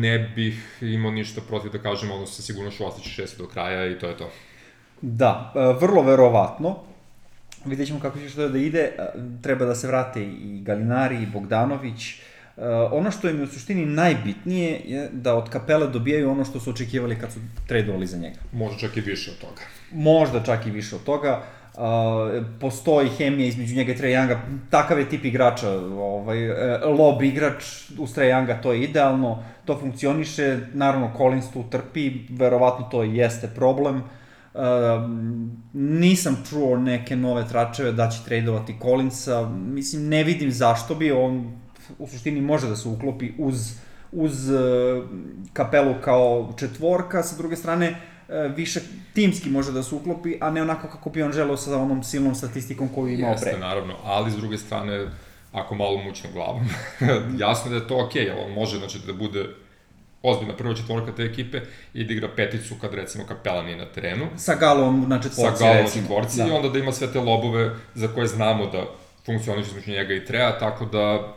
ne bih imao ništa protiv da kažem, ono se sigurno što ostaće šesti do kraja i to je to. Da, e, vrlo verovatno. Vidjet ćemo kako će što da ide. E, treba da se vrate i Galinari i Bogdanović. Ono što im je u suštini najbitnije je da od kapele dobijaju ono što su očekivali kad su tradovali za njega. Možda čak i više od toga. Možda čak i više od toga. Uh, postoji hemija između njega i Trae Younga, takav je tip igrača, ovaj, lob igrač, uz Trae Younga to je idealno, to funkcioniše, naravno Collins tu trpi, verovatno to jeste problem, uh, nisam čuo neke nove tračeve da će tradovati Collinsa, mislim ne vidim zašto bi, on u suštini može da se uklopi uz, uz uh, kapelu kao četvorka, sa druge strane, E, više timski može da se uklopi, a ne onako kako bi on želeo sa onom silnom statistikom koju imao Jeste, pre. Jeste, naravno, ali s druge strane, ako malo mućno glavom, jasno da je to okej, okay, on može znači, da bude ozbiljna prva četvorka te ekipe i da igra peticu kad recimo Kapela nije na terenu. Sa Galom na četvorci, Sa Galom na četvorci da. i onda da ima sve te lobove za koje znamo da funkcionišu između njega i Trea, tako da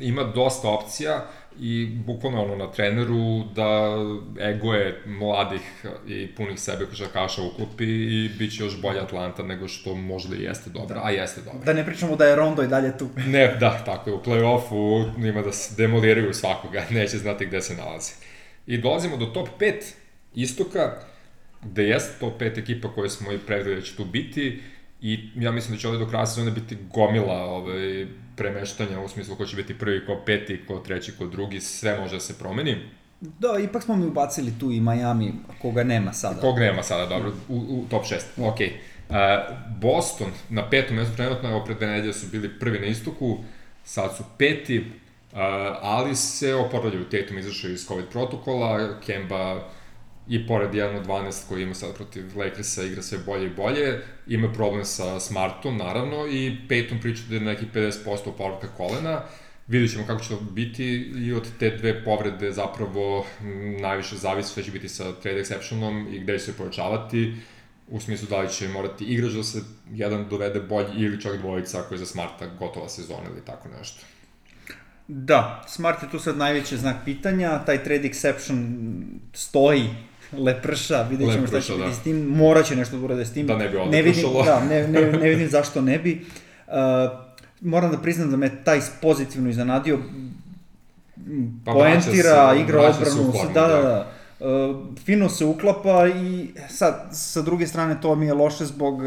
ima dosta opcija i bukvalno ono na treneru da ego je mladih i punih sebe košarkaša uklopi i bit će još bolja Atlanta nego što možda i jeste dobra, a jeste dobra. Da ne pričamo da je Rondo i dalje tu. Ne, da, tako je, u play-offu ima da se demoliraju svakoga, neće znati gde se nalazi. I dolazimo do top 5 istoka, gde jeste top 5 ekipa koje smo i predvideli da će tu biti i ja mislim da će ovde do kraja sezone biti gomila ovaj, premeštanja u smislu ko će biti prvi, ko peti, ko treći, ko drugi, sve može da se promeni. Da, ipak smo mi ubacili tu i Miami, koga nema sada. Kog nema sada, dobro, u, u top 6, ok. Uh, Boston na petom mjestu trenutno, evo pred dve su bili prvi na istoku, sad su peti, uh, ali se oporavljaju, Tatum izašao iz COVID protokola, Kemba i pored 1 od 12 koji ima sad protiv Lakersa igra sve bolje i bolje, ima problem sa Smartom naravno i Peyton priča da je neki 50% oporavka kolena, vidjet ćemo kako će to biti i od te dve povrede zapravo najviše zavisi sve će biti sa trade exceptionom i gde će se povećavati u smislu da li će morati igrač da se jedan dovede bolji ili čak dvojica ako je za Smarta gotova sezona ili tako nešto. Da, Smart je tu sad najveći znak pitanja, taj trade exception stoji leprša, vidjet ćemo šta će da. biti s tim, morat će nešto da urade s tim. Da ne bi ne vidim, da, ne, ne, ne vidim zašto ne bi. Uh, moram da priznam da me taj pozitivno iznenadio, pa poentira, se, igra odbranu, formu, da, da, da. da. Uh, fino se uklapa i sad, sa druge strane, to mi je loše zbog uh,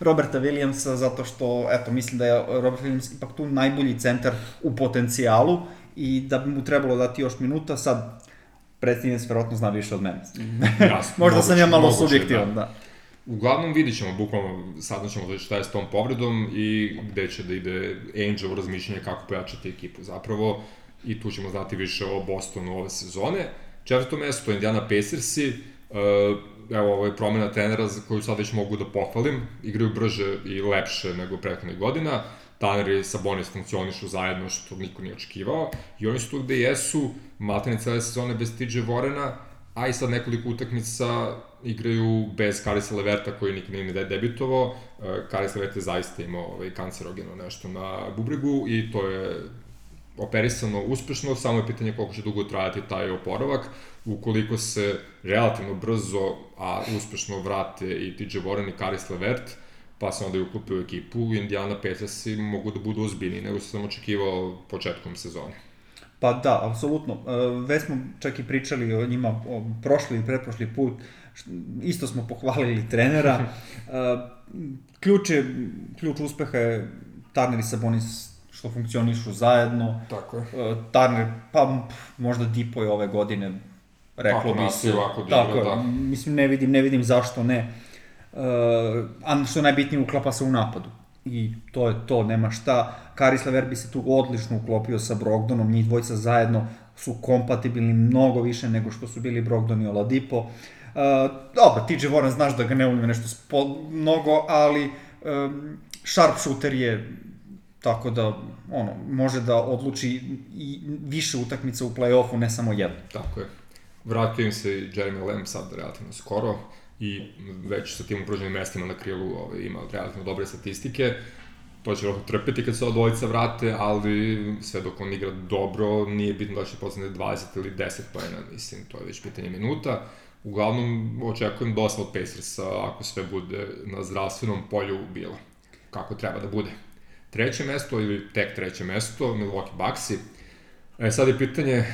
Roberta Williamsa, zato što, eto, mislim da je Robert Williams ipak tu najbolji centar u potencijalu i da bi mu trebalo dati još minuta, sad predstavnic verovatno zna više od mene. Jasno. Možda moguće, sam ja malo subjektivan, da. da. Uglavnom vidit ćemo, bukvalno saznaćemo da šta je s tom povredom i gde će da ide Angel razmišljanje kako pojačati ekipu zapravo i tu ćemo znati više o Bostonu ove sezone. Četvrto mesto, Indiana Pacersi, uh, evo ovo je promena trenera za koju sad već mogu da pohvalim, igraju brže i lepše nego prethodnih godina, Tanner i Sabonis funkcionišu zajedno što niko nije očekivao i oni su tu gde jesu, maltene cele sezone bez TJ Vorena, a i sad nekoliko utakmica igraju bez Karisa Leverta koji nikad nije de debitovao. E, Karis Levert je zaista imao ovaj, kancerogeno nešto na bubregu i to je operisano uspešno, samo je pitanje koliko će dugo trajati taj oporavak. Ukoliko se relativno brzo, a uspešno vrate i TJ Warren i Karis Levert, pa se onda i uklopio u ekipu, Indiana Pacersi mogu da budu ozbiljni nego što sam očekivao početkom sezone. Pa da, apsolutno. E, već smo čak i pričali o njima o prošli i pretprošli put, isto smo pohvalili trenera. E, ključ, je, ključ uspeha je Turner i Sabonis što funkcionišu zajedno. Tako je. E, Turner, pa možda Dipo je ove godine, reklo bi se. Ovako da tako, da. Mislim, ne vidim, ne vidim zašto ne. Uh, a što najbitnije uklapa se u napadu i to je to, nema šta. Karis Lever bi se tu odlično uklopio sa Brogdonom, njih dvojica zajedno su kompatibilni mnogo više nego što su bili Brogdon i Oladipo. Uh, dobro, TJ Warren znaš da ga ne volim nešto spo, mnogo, ali um, sharpshooter je tako da ono može da odluči i više utakmica u play-offu, ne samo jednu. Tako je. Vratio im se Jeremy Lamb sad relativno skoro i već sa tim uprođenim mestima na krilu ovaj, ima relativno dobre statistike. To će vrlo trpeti kad se ova dvojica vrate, ali sve dok on igra dobro, nije bitno da će postane 20 ili 10 pojena, mislim, to je već pitanje minuta. Uglavnom, očekujem dosta od Pacersa ako sve bude na zdravstvenom polju bilo, kako treba da bude. Treće mesto ili tek treće mesto, Milwaukee Bucksi, E, sad je pitanje e,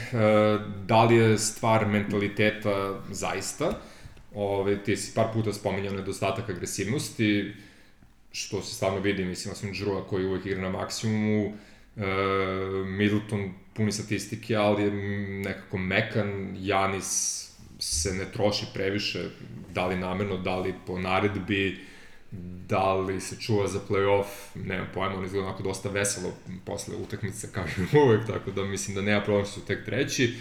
da li je stvar mentaliteta zaista. Ove, ti si par puta spominjao nedostatak agresivnosti, što se stvarno vidi, mislim, osim Džrua koji uvek igra na maksimumu, e, Middleton puni statistike, ali je nekako mekan, Janis se ne troši previše, da li namerno, da li po naredbi, da li se čuva za playoff, nemam pojma, on izgleda onako dosta veselo posle utakmice i uvek, tako da mislim da nema problem što su tek treći.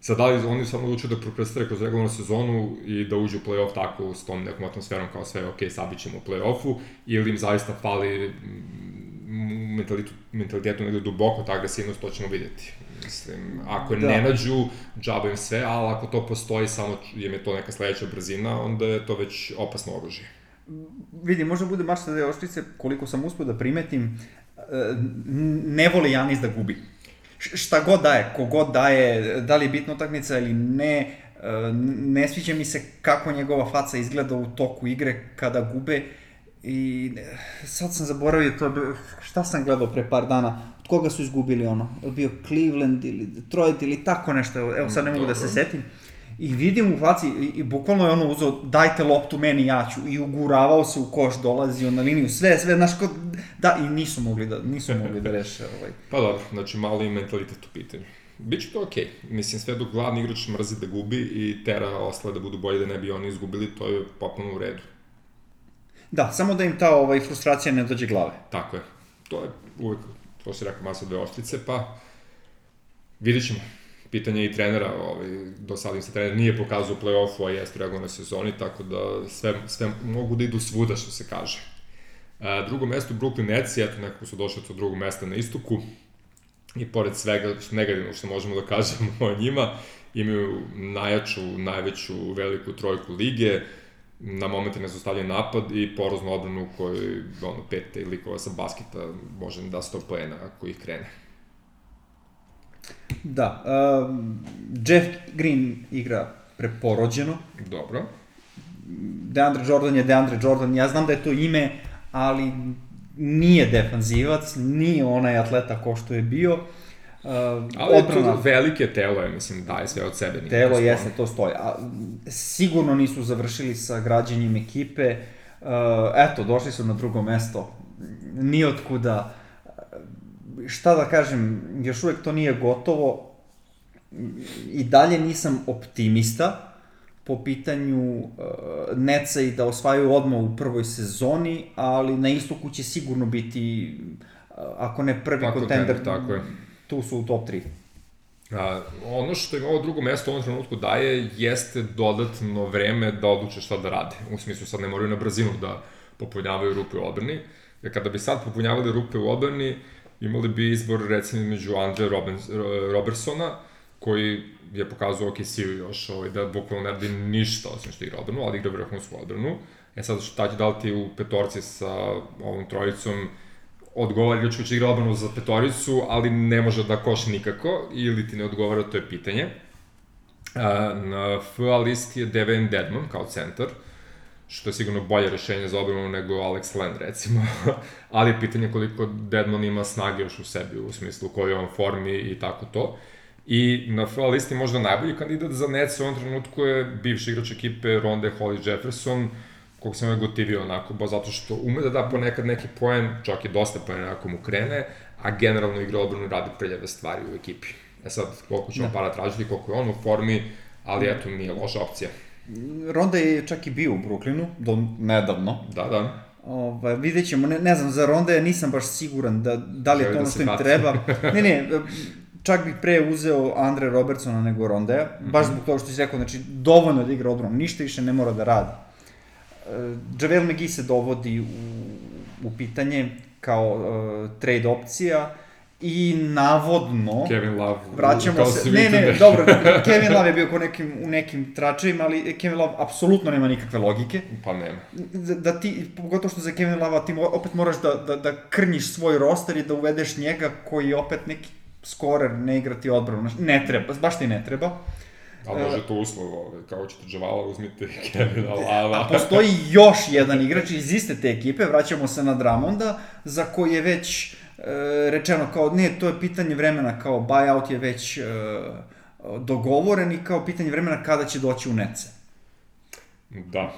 Sad, da li oni samo odlučuju da prokrastare kroz regularnu sezonu i da uđu u playoff tako s tom nekom atmosferom kao sve, ok, sabit ćemo u playoffu, ili im zaista fali mentalitetu, mentalitetu negde duboko ta agresivnost, to ćemo videti. Mislim, ako da. ne nađu, džaba im sve, ali ako to postoji, samo im je to neka sledeća brzina, onda je to već opasno oružje. Vidi, možda bude baš sa oštrice, koliko sam uspio da primetim, e, ne voli Janis da gubi. Šta god daje, kogod daje, da li je bitna utakmica ili ne, e, ne sviđa mi se kako njegova faca izgleda u toku igre kada gube. I e, sad sam zaboravio to, šta sam gledao pre par dana, od koga su izgubili ono, je bio Cleveland ili Detroit ili tako nešto, evo sad ne mogu da se setim. I vidim u faci, i, i bukvalno je ono uzao, dajte loptu meni, ja ću, i uguravao se u koš, dolazio na liniju, sve, sve, znaš, kod, da, i nisu mogli da, nisu mogli da reše, ovaj. Pa dobro, znači malo i mentalitet u pitanju. Biće to okej. Okay. Mislim, sve dok glavni igrač mrzi da gubi i tera ostale da budu bolji da ne bi oni izgubili, to je popuno u redu. Da, samo da im ta ovaj, frustracija ne dođe glave. Tako je. To je uvek, to se rekao, masa dve oštrice, pa vidit ćemo. Pitanje i trenera, ovaj, do sada im se trener nije pokazao u play-offu, a jeste na sezoni, tako da sve, sve mogu da idu svuda, što se kaže. A, drugo mesto Brooklyn Nets, eto nekako su došli od drugog mesta na istoku, i pored svega negativnog što možemo da kažemo o njima, imaju najjaču, najveću veliku trojku lige, na momente ne zostavlja napad i poroznu odbranu koji, ono, pet likova sa basketa može da 100 poena ako ih krene. Da, uh, Jeff Green igra preporođeno. Dobro. Deandre Jordan je Deandre Jordan, ja znam da je to ime, ali nije defanzivac, nije onaj atleta ko što je bio. Uh, Ali odbrana, to velike telo je, mislim, daje sve od sebe. Telo jeste, to stoji. A, sigurno nisu završili sa građenjem ekipe. Uh, eto, došli su na drugo mesto. Nijotkuda. Šta da kažem, još uvek to nije gotovo. I dalje nisam optimista po pitanju uh, Neca i da osvajaju odmah u prvoj sezoni, ali na istoku će sigurno biti, uh, ako ne prvi kontender, tako je tu su u top 3. A, ono što im ovo drugo mesto u ovom trenutku daje jeste dodatno vreme da odluče šta da rade. U smislu sad ne moraju na brzinu da popunjavaju rupe u odbrani. Jer kada bi sad popunjavali rupe u odbrani, imali bi izbor recimo među Andre Robins, Robertsona, koji je pokazao OKC-u još ovaj, da bukvalno ne radi ništa osim što igra odbranu, ali igra vrhunsku odbranu. E sad šta će da li ti u petorci sa ovom trojicom odgovara će igra odbranu za petoricu, ali ne može da koša nikako, ili ti ne odgovara, to je pitanje. Na FA listi je Devin Deadman kao centar, što je sigurno bolje rešenje za odbranu nego Alex Len, recimo. ali je pitanje koliko Deadman ima snage još u sebi, u smislu u kojoj on formi i tako to. I na FA listi možda najbolji kandidat za Nets u ovom trenutku je bivši igrač ekipe Ronde Holly Jefferson, kog sam uvek gotivio onako, ba zato što ume da da ponekad neki poen, čak i dosta poena ako mu krene, a generalno igra odbranu radi preljave stvari u ekipi. E sad, koliko ćemo da. para tražiti, koliko je on u formi, ali eto, nije loša opcija. Ronda je čak i bio u Brooklynu, do nedavno. Da, da. Ovaj, vidjet ćemo, ne, ne znam, za Ronda nisam baš siguran da, da li je to da ono što im treba. Ne, ne, čak bih pre uzeo Andre Robertsona nego Rondeja, baš mhm. zbog toga što si rekao, znači, dovoljno da igra odbranu, ništa više ne mora da radi. Javel McGee se dovodi u, u pitanje kao uh, trade opcija i navodno Kevin Love vraćamo se ne ne dobro Kevin Love je bio ko nekim u nekim tračevima ali Kevin Love apsolutno nema nikakve logike. Pa nema. Da, da ti pogotovo što za Kevin Love ti opet moraš da, da, da krnjiš svoj roster i da uvedeš njega koji je opet neki skorer ne igrati odbranu. Ne treba baš ti ne treba. A može to uslov, ovaj, kao ćete Džavala, uzmite Kevina Lava. A postoji još jedan igrač iz iste te ekipe, vraćamo se na Dramonda, za koji je već rečeno kao, ne, to je pitanje vremena, kao buyout je već e, dogovoren i kao pitanje vremena kada će doći u nece. Da.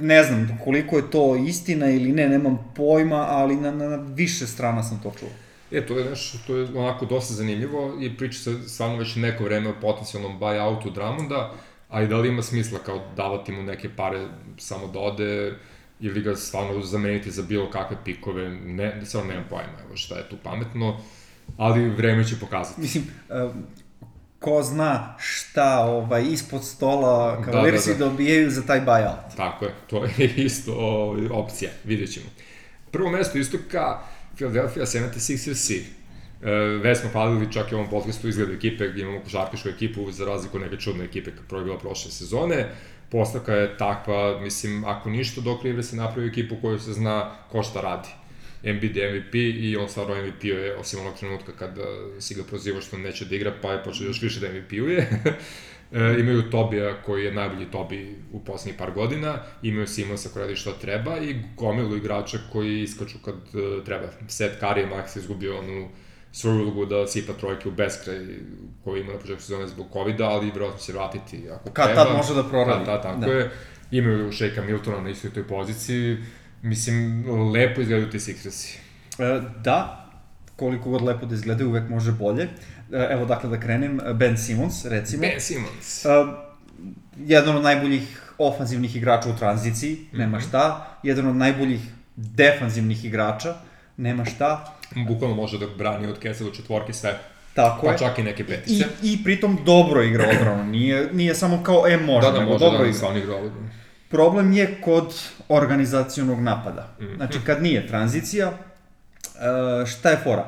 Ne znam koliko je to istina ili ne, nemam pojma, ali na, na, na više strana sam to čuo. E, to je nešto, to je onako dosta zanimljivo i priča se stvarno već neko vreme o potencijalnom buyoutu Dramonda, a i da li ima smisla kao davati mu neke pare samo da ode ili ga stvarno zameniti za bilo kakve pikove, ne, stvarno nemam pojma, evo šta je tu pametno, ali vreme će pokazati. Mislim, uh, ko zna šta ovaj, ispod stola kavalirsi da, da, da. dobijaju za taj buyout. Tako je, to je isto ovaj, opcija, vidjet ćemo. Prvo mesto istoka, Philadelphia 76ers E, već smo palili čak i u ovom podcastu izgleda ekipe, imamo košarkašku ekipu za razliku od neke čudne ekipe koja je bila prošle sezone. Postavka je takva, mislim, ako ništa, dok Rivers se napravi ekipu koju se zna ko šta radi. Embiid MVP i on stvarno MVP je, osim onog trenutka kada si ga prozivao što neće da igra, pa je počeo još više da MVP-uje. e, imaju Tobija koji je najbolji Tobi u poslednjih par godina, imaju Simonsa koji radi što treba i gomilu igrača koji iskaču kad uh, treba. Seth Curry je Max izgubio onu svoju ulogu da sipa trojke u beskraj koju ima na početku sezone zbog covid ali vjerojatno će vratiti ako Kad treba. tad može da proradi. Kad tad, tako da. je. Imaju Shea Miltona na istoj toj poziciji. Mislim, lepo izgledaju ti Sixersi. E, da, koliko god lepo da izgledaju, uvek može bolje. E, evo dakle da krenem, Ben Simmons, recimo. Ben Simmons. E, jedan od najboljih ofanzivnih igrača u tranziciji, mm -hmm. nema šta. Jedan od najboljih defanzivnih igrača, nema šta. Bukvalno može da brani od kese do četvorke sve. Tako pa je. čak i neke petice. I, I pritom dobro igra odbranu, nije, nije samo kao e može, da, da, nego može, dobro da, igra. Da, igra odbranu. Problem je kod organizacionog napada. Mm. Znači, kad nije tranzicija, e, šta je fora?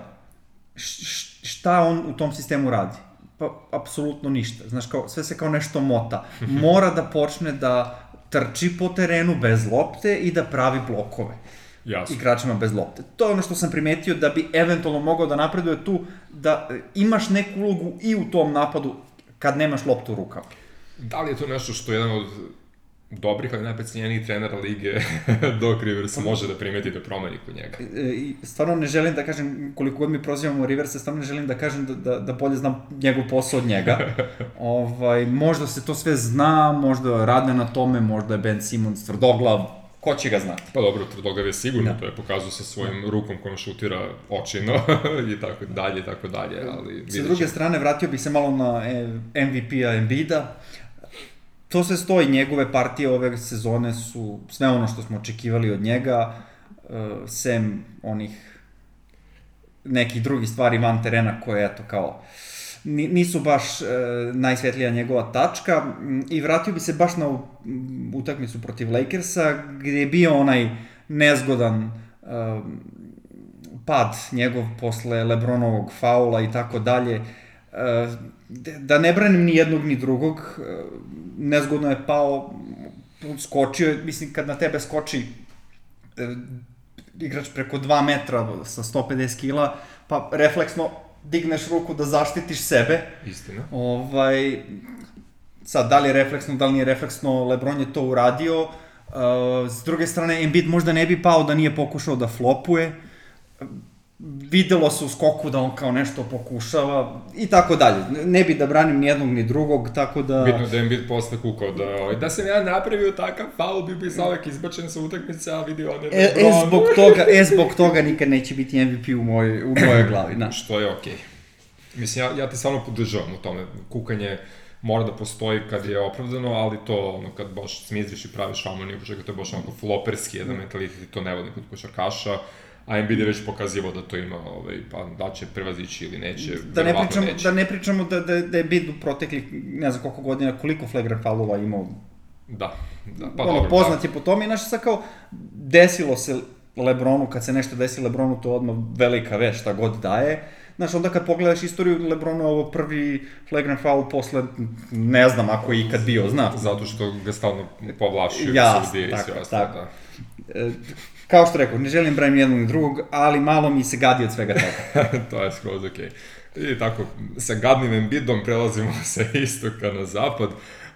Šta on u tom sistemu radi? Pa, apsolutno ništa. Znaš, kao, sve se kao nešto mota. Mora da počne da trči po terenu bez lopte i da pravi blokove. Jasno. igračima bez lopte. To je ono što sam primetio da bi eventualno mogao da napreduje tu, da imaš neku ulogu i u tom napadu kad nemaš loptu u rukama. Da li je to nešto što jedan od dobrih, ali najprecenjenijih trenera lige Doc Rivers može da primeti da promeni kod njega. E, I stvarno ne želim da kažem, koliko god mi prozivamo Riversa, stvarno ne želim da kažem da, da, da bolje znam njegov posao od njega. ovaj, možda se to sve zna, možda rade na tome, možda je Ben Simmons tvrdoglav, ko će ga znati? Pa dobro, Tvrdogav je sigurno, da. to je pokazao sa svojim da. rukom kojom šutira očino i tako dalje, tako dalje, ali... Sa druge strane, vratio bih se malo na e, MVP-a Embida. To se stoji, njegove partije ove sezone su sve ono što smo očekivali od njega, uh, sem onih nekih drugih stvari van terena koje, eto, kao, uh, nisu baš e, najsvetlija njegova tačka i vratio bi se baš na utakmicu protiv Lakersa gdje je bio onaj nezgodan e, pad njegov posle Lebronovog faula i tako dalje. E, da ne branim ni jednog ni drugog, e, nezgodno je pao, skočio je, mislim kad na tebe skoči e, igrač preko 2 metra sa 150 kila, pa refleksno digneš ruku da zaštitiš sebe. Istina. Ovaj, sad, da li je refleksno, da li nije refleksno, Lebron je to uradio. Uh, s druge strane, Embiid možda ne bi pao da nije pokušao da flopuje videlo se u skoku da on kao nešto pokušava i tako dalje. Ne bi da branim ni jednog ni drugog, tako da... Bitno da je bit posle kukao da, ovaj, da sam ja napravio takav faul, bi bi Salek izbačen sa utakmice, a vidi on je... E, e, zbog toga, e, zbog toga nikad neće biti MVP u mojoj, u mojoj glavi, na. Što je okej. Okay. Mislim, ja, ja te stvarno podržavam u tome. Kukanje mora da postoji kad je opravdano, ali to ono kad baš smizriš i praviš harmoniju, čega to je baš onako floperski jedan mentalitet i to ne volim kod košarkaša a Embiid je već pokazivao da to ima, ovaj, pa da će prevazići ili neće, da ne pričamo, neće. Da ne pričamo da, da, da je Embiid u proteklih, ne znam koliko godina, koliko flagrant falova imao. Da, da, pa ono, dobro. Poznat da. je po tome i znaš sad kao, desilo se Lebronu, kad se nešto desi Lebronu, to odmah velika veš, šta god daje. Znaš, onda kad pogledaš istoriju Lebronu, ovo prvi flagrant foul posle, ne znam ako je ikad bio, znaš. Zato što ga stalno povlašio ja, sudije i sve ostalo, da. E, kao što rekao, ne želim branim jednog ni drugog, ali malo mi se gadi od svega toga. to je skroz okej. Okay. I tako, sa gadnim Embiidom prelazimo sa istoka na zapad,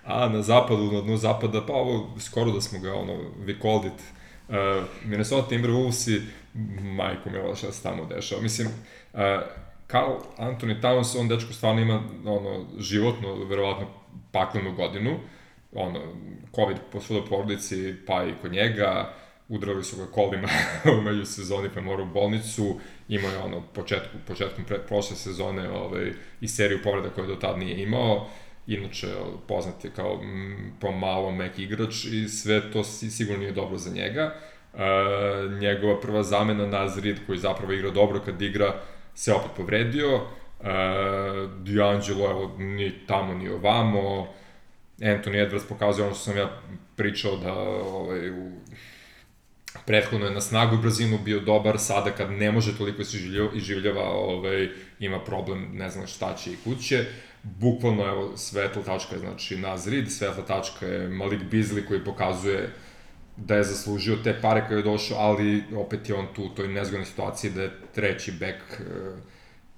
a na zapadu, na dnu zapada, pa ovo skoro da smo ga, ono, we called it, uh, Minnesota Timberwolvesi majko mila šta se tamo dešava. Mislim, uh, Carl Anthony Towns, on dečko stvarno ima ono, životno, verovatno, paklenu godinu, ono, COVID po svojoj porodici, pa i kod njega, udrali su ga kolima u među sezoni, pa je morao u bolnicu, imao je ono, početku, početkom pre, prošle sezone ovaj, i seriju povreda koje do tad nije imao, inače poznat je kao pomalo mek igrač i sve to sigurno nije dobro za njega. Uh, njegova prva zamena Nazrid koji zapravo igra dobro kad igra se opet povredio. Uh, D'Angelo, evo, ni tamo ni ovamo. Anthony Edwards pokazuje ono što sam ja pričao da ovaj, u prethodno je na snagu i brzinu bio dobar, sada kad ne može toliko se iživljava, ovaj, ima problem, ne znam šta će i kuće. Bukvalno, evo, svetla tačka je, znači, Nazrid, svetla tačka je Malik Bizli koji pokazuje da je zaslužio te pare koje je došao, ali opet je on tu u toj nezgodnoj situaciji da je treći bek uh,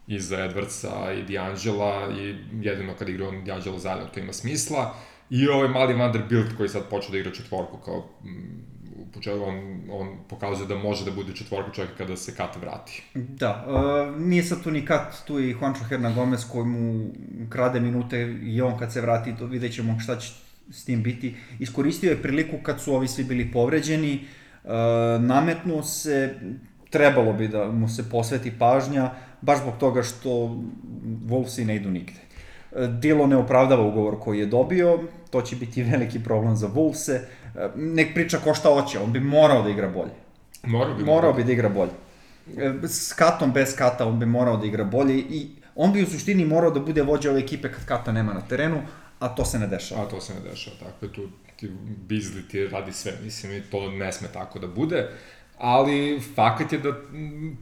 iza Edwardsa i D'Angela i jedino kad igra on D'Angelo zajedno to ima smisla. I ovaj mali Vanderbilt koji sad počeo da igra četvorku kao mm, početku on, on pokazuje da može da bude četvorka čovjeka kada se Kat vrati. Da, uh, nije sad tu ni Kat, tu i Juancho Hernan Gomez koji mu krade minute i on kad se vrati, to vidjet ćemo šta će s tim biti. Iskoristio je priliku kad su ovi svi bili povređeni, uh, nametnuo se, trebalo bi da mu se posveti pažnja, baš zbog toga što Wolvesi ne idu nigde. Dilo ne opravdava ugovor koji je dobio, to će biti veliki problem za Wolvese. Nek priča ko šta hoće, on bi morao da igra bolje. Morao bi, morao bi da igra bolje. S katom, bez kata, on bi morao da igra bolje i on bi u suštini morao da bude vođa ove ekipe kad kata nema na terenu, a to se ne dešava. A to se ne dešava, tako je tu ti Bizli ti radi sve, mislim, i to ne sme tako da bude. Ali fakat je da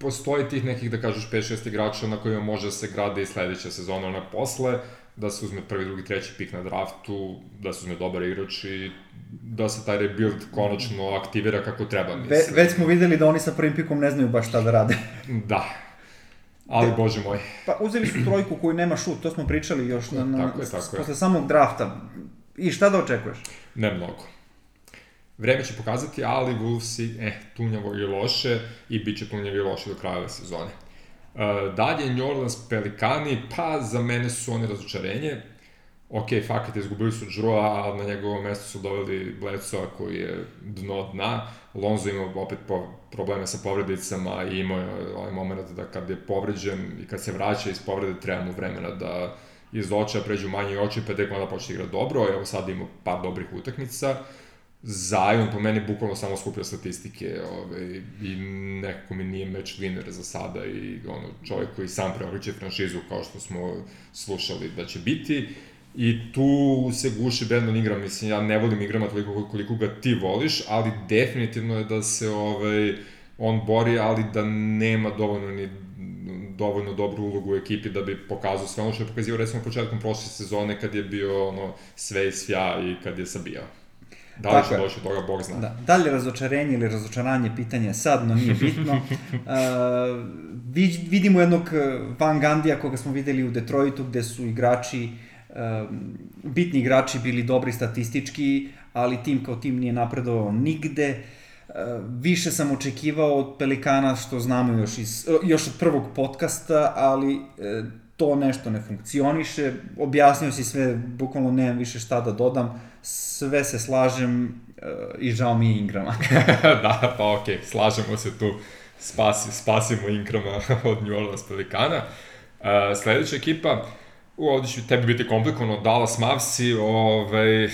postoji tih nekih, da kažeš, 5-6 igrača na kojima može da se grade i sledeća sezona, ona posle, da se uzme prvi, drugi, treći pik na draftu, da se uzme dobar igrač i da se taj rebuild konačno aktivira kako treba, mislim. Ve, već smo videli da oni sa prvim pikom ne znaju baš šta da rade. da, Ali, De, bože moj. Pa uzeli su trojku koju nema šut, to smo pričali još na, na, tako je, tako posle je. samog drafta. I šta da očekuješ? Ne mnogo. Vreme će pokazati, ali Wolvesi, eh, tunjavo i loše i bit će tunjavo i loše do kraja sezone. Uh, dalje, New Orleans Pelikani, pa za mene su oni razočarenje ok, fakat izgubili su Džroa, a na njegovo mesto su doveli Bledsoa koji je dno dna. Lonzo ima opet po, probleme sa povredicama i imao je ovaj moment da kad je povređen i kad se vraća iz povrede treba mu vremena da iz oča pređu manje oči pa tek onda počne igra dobro. Evo sad ima par dobrih utakmica. Zion po meni bukvalno samo skupio statistike ove, i nekako mi nije match winner za sada i ono, čovjek koji sam preokriče franšizu kao što smo slušali da će biti. I tu se guši Brandon Ingram, mislim, ja ne volim Ingrama toliko koliko ga ti voliš, ali definitivno je da se ovaj, on bori, ali da nema dovoljno ni dovoljno dobru ulogu u ekipi da bi pokazao sve ono što je pokazio recimo početkom prošle sezone kad je bio ono sve i svja i kad je sabijao. Da li će doći toga, Bog zna. Da, da li razočarenje ili razočaranje, pitanje je sad, no nije bitno. uh, vidimo jednog Van Gandija koga smo videli u Detroitu gde su igrači uh, bitni igrači bili dobri statistički, ali tim kao tim nije napredovao nigde. Više sam očekivao od Pelikana, što znamo još, iz, još od prvog podcasta, ali e, to nešto ne funkcioniše. Objasnio si sve, bukvalno nemam više šta da dodam. Sve se slažem e, i žao mi je Ingrama. da, pa okej, okay, slažemo se tu. Spasi, spasimo Ingrama od New Orleans Pelikana. Uh, sledeća ekipa, U, ovde će tebi biti komplikovano, Dallas Mavsi, ovaj, e,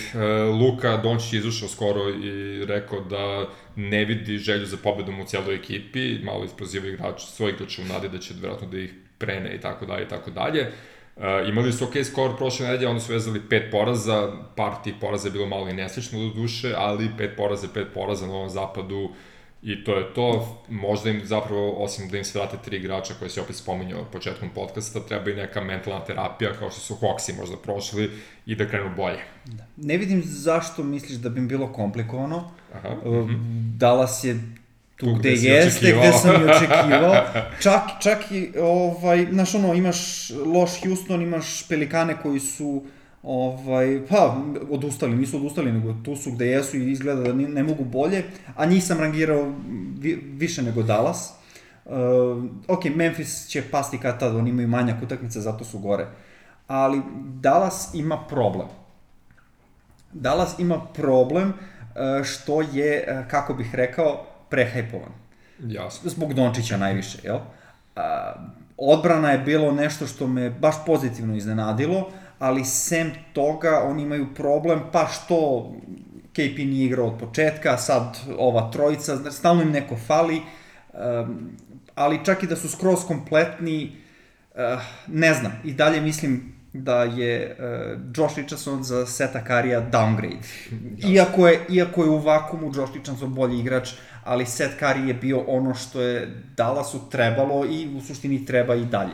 Luka Dončić je izušao skoro i rekao da ne vidi želju za pobedom u cijeloj ekipi, malo isproziva igrač, svoj igrač u nadi da će vjerojatno da ih prene i tako dalje i tako dalje. Uh, imali su ok skor prošle nedelje, oni su vezali pet poraza, par tih poraza je bilo malo i neslično do duše, ali pet poraza, pet poraza na ovom zapadu I to je to, možda im zapravo, osim da im se vrate tri igrača koje se opet spominjao početkom podcasta, treba i neka mentalna terapija kao što su Hawksi možda prošli i da krenu bolje. Da. Ne vidim zašto misliš da bi im bilo komplikovano. Aha. Uh, Dallas je tu, gde, gde jeste, gde sam i očekivao. Čak, čak i, ovaj, znaš ono, imaš loš Houston, imaš Pelikane koji su Ovaj, pa, odustali, nisu odustali, nego tu su gde jesu i izgleda da ne, ne mogu bolje, a njih sam rangirao vi, više nego Dallas. Uh, ok, Memphis će pasti kad tad, oni imaju manjak utakmice, zato su gore. Ali Dallas ima problem. Dallas ima problem uh, što je, uh, kako bih rekao, prehajpovan. Jasno. Zbog Dončića najviše, jel? Uh, odbrana je bilo nešto što me baš pozitivno iznenadilo, ali sem toga oni imaju problem, pa što KP nije igrao od početka, sad ova trojica, stalno im neko fali, um, ali čak i da su skroz kompletni, uh, ne znam, i dalje mislim da je uh, Josh Richardson za Seta Karija downgrade. Iako je, iako je u vakumu Josh Richardson bolji igrač, ali Set Kari je bio ono što je Dallasu trebalo i u suštini treba i dalje.